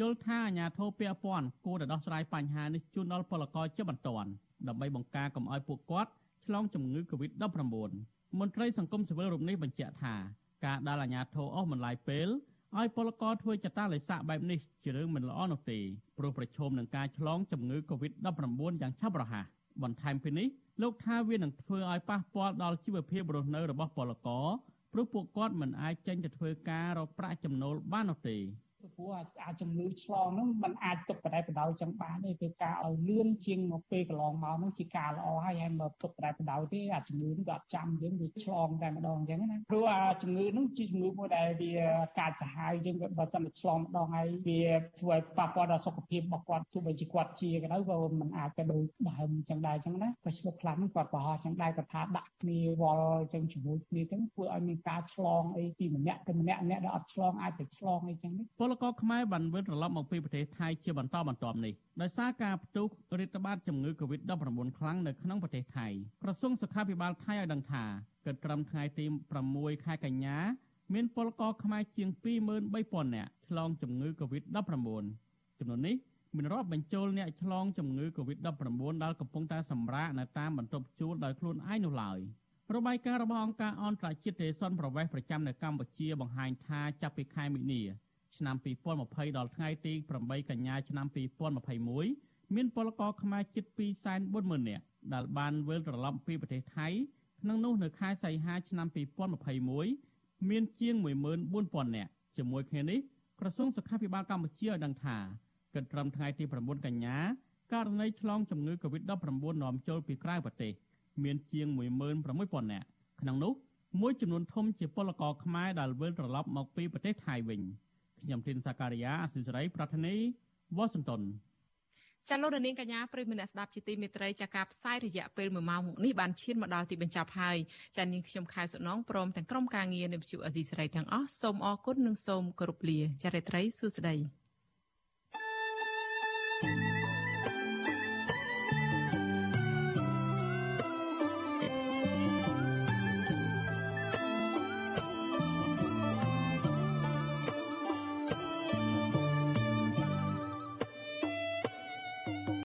យល់ថាអាញាធរពាក់ព័ន្ធគួរតែដោះស្រាយបញ្ហានេះជូនដល់ពលករជាបន្ទាន់ដើម្បីបង្ការកុំឲ្យពួកគាត់ឆ្លងជំងឺ Covid-19 មន្ត្រីសង្គមស៊ីវិលរូបនេះបញ្ជាក់ថាការដែលអាញាធរអស់មិនឡាយពេលឲ្យពលករធ្វើចតាលិស័កបែបនេះជារឿងមិនល្អនោះទេព្រោះប្រឈមនឹងការឆ្លងជំងឺ Covid-19 យ៉ាងឆាប់រហ័សបន្ថែមពីនេះលោកថាវានឹងធ្វើឲ្យប៉ះពាល់ដល់ជីវភាពរស់នៅរបស់ពលករព្រោះពួកគាត់មិនអាចចេញទៅធ្វើការរកប្រាក់ចំណូលបាននោះទេ ព្រោះអាចជំងឺឆ្លងហ្នឹងมันអាចទុកបដិបដោយចឹងបានទេគឺការឲ្យលឿនជាងមកពេលកន្លងមកហ្នឹងជាការល្អហើយហើយមកទុកបដិបដោយទេអាជំងឺហ្នឹងក៏អត់ចាំយើងវាឆ្លងតែម្ដងចឹងណាព្រោះអាជំងឺហ្នឹងជាជំងឺមួយដែលវាកាចសាហាវជាងបើសិនតែឆ្លងម្ដងហើយវាធ្វើឲ្យប៉ះពាល់ដល់សុខភាពរបស់គាត់ទោះបីជាគាត់ជាក៏ដោយក៏มันអាចទៅដូចដើមចឹងដែរចឹងណា Facebook ខ្លះហ្នឹងគាត់ប្រហោះចឹងដែរគាត់ថាដាក់គ្នាវល់ចឹងជាមួយគ្នាចឹងធ្វើឲ្យមានការឆ្លងអីពីម្នាក់ទៅម្នាក់អ្នកដែលអត់ឆ្លងអាចទៅឆ្លងអីចឹងនេះពល ករខ្មែរបានវិលត្រឡប់មកពីប្រទេសថៃជាបន្តបន្ទាប់នេះដោយសារការផ្ទុះរាតត្បាតជំងឺ Covid-19 ខ្លាំងនៅក្នុងប្រទេសថៃក្រសួងសុខាភិបាលថៃឲ្យដឹងថាគិតត្រឹមថ្ងៃទី6ខែកញ្ញាមានពលករខ្មែរជាង23,000នាក់ឆ្លងជំងឺ Covid-19 ចំនួននេះមានរាប់បញ្ចូលអ្នកឆ្លងជំងឺ Covid-19 ដែលកំពុងតែសម្រាកនៅតាមបន្ទប់ជួលដោយខ្លួនឯងនោះឡើយរបាយការណ៍របស់អង្គការអន្តរជាតិទេសុនប្រវេសប្រចាំនៅកម្ពុជាបង្ហាញថាចាប់ពីខែមិនិនា ឆ្នាំ2020ដល់ថ្ងៃទី8កញ្ញាឆ្នាំ2021មានពលករខ្មែរជិត240,000នាក់ដែលបានវិលត្រឡប់ពីប្រទេសថៃក្នុងនោះនៅខែសីហាឆ្នាំ2021មានជាង14,000នាក់ជាមួយគ្នានេះក្រសួងសុខាភិបាលកម្ពុជាឲ្យដឹងថាគិតត្រឹមថ្ងៃទី9កញ្ញាករណីឆ្លងជំងឺ Covid-19 នាំចូលពីក្រៅប្រទេសមានជាង16,000នាក់ក្នុងនោះមួយចំនួនធំជាពលករខ្មែរដែលវិលត្រឡប់មកពីប្រទេសថៃវិញ។ ខ្ញុំធីនសាការីយ៉ាអសិសរីប្រធានីវ៉ាស៊ីនតោនចាលោករនាងកញ្ញាប្រិយមិត្តអ្នកស្ដាប់ជាទីមេត្រីចាការផ្សាយរយៈពេល1ម៉ោងនេះបានឈានមកដល់ទីបញ្ចប់ហើយចានាងខ្ញុំខែសុណងព្រមទាំងក្រុមការងារនៃវិទ្យុអេស៊ីសរ៉ៃទាំងអស់សូមអរគុណនិងសូមគោរពលាចារិត្រីសួស្តី thank you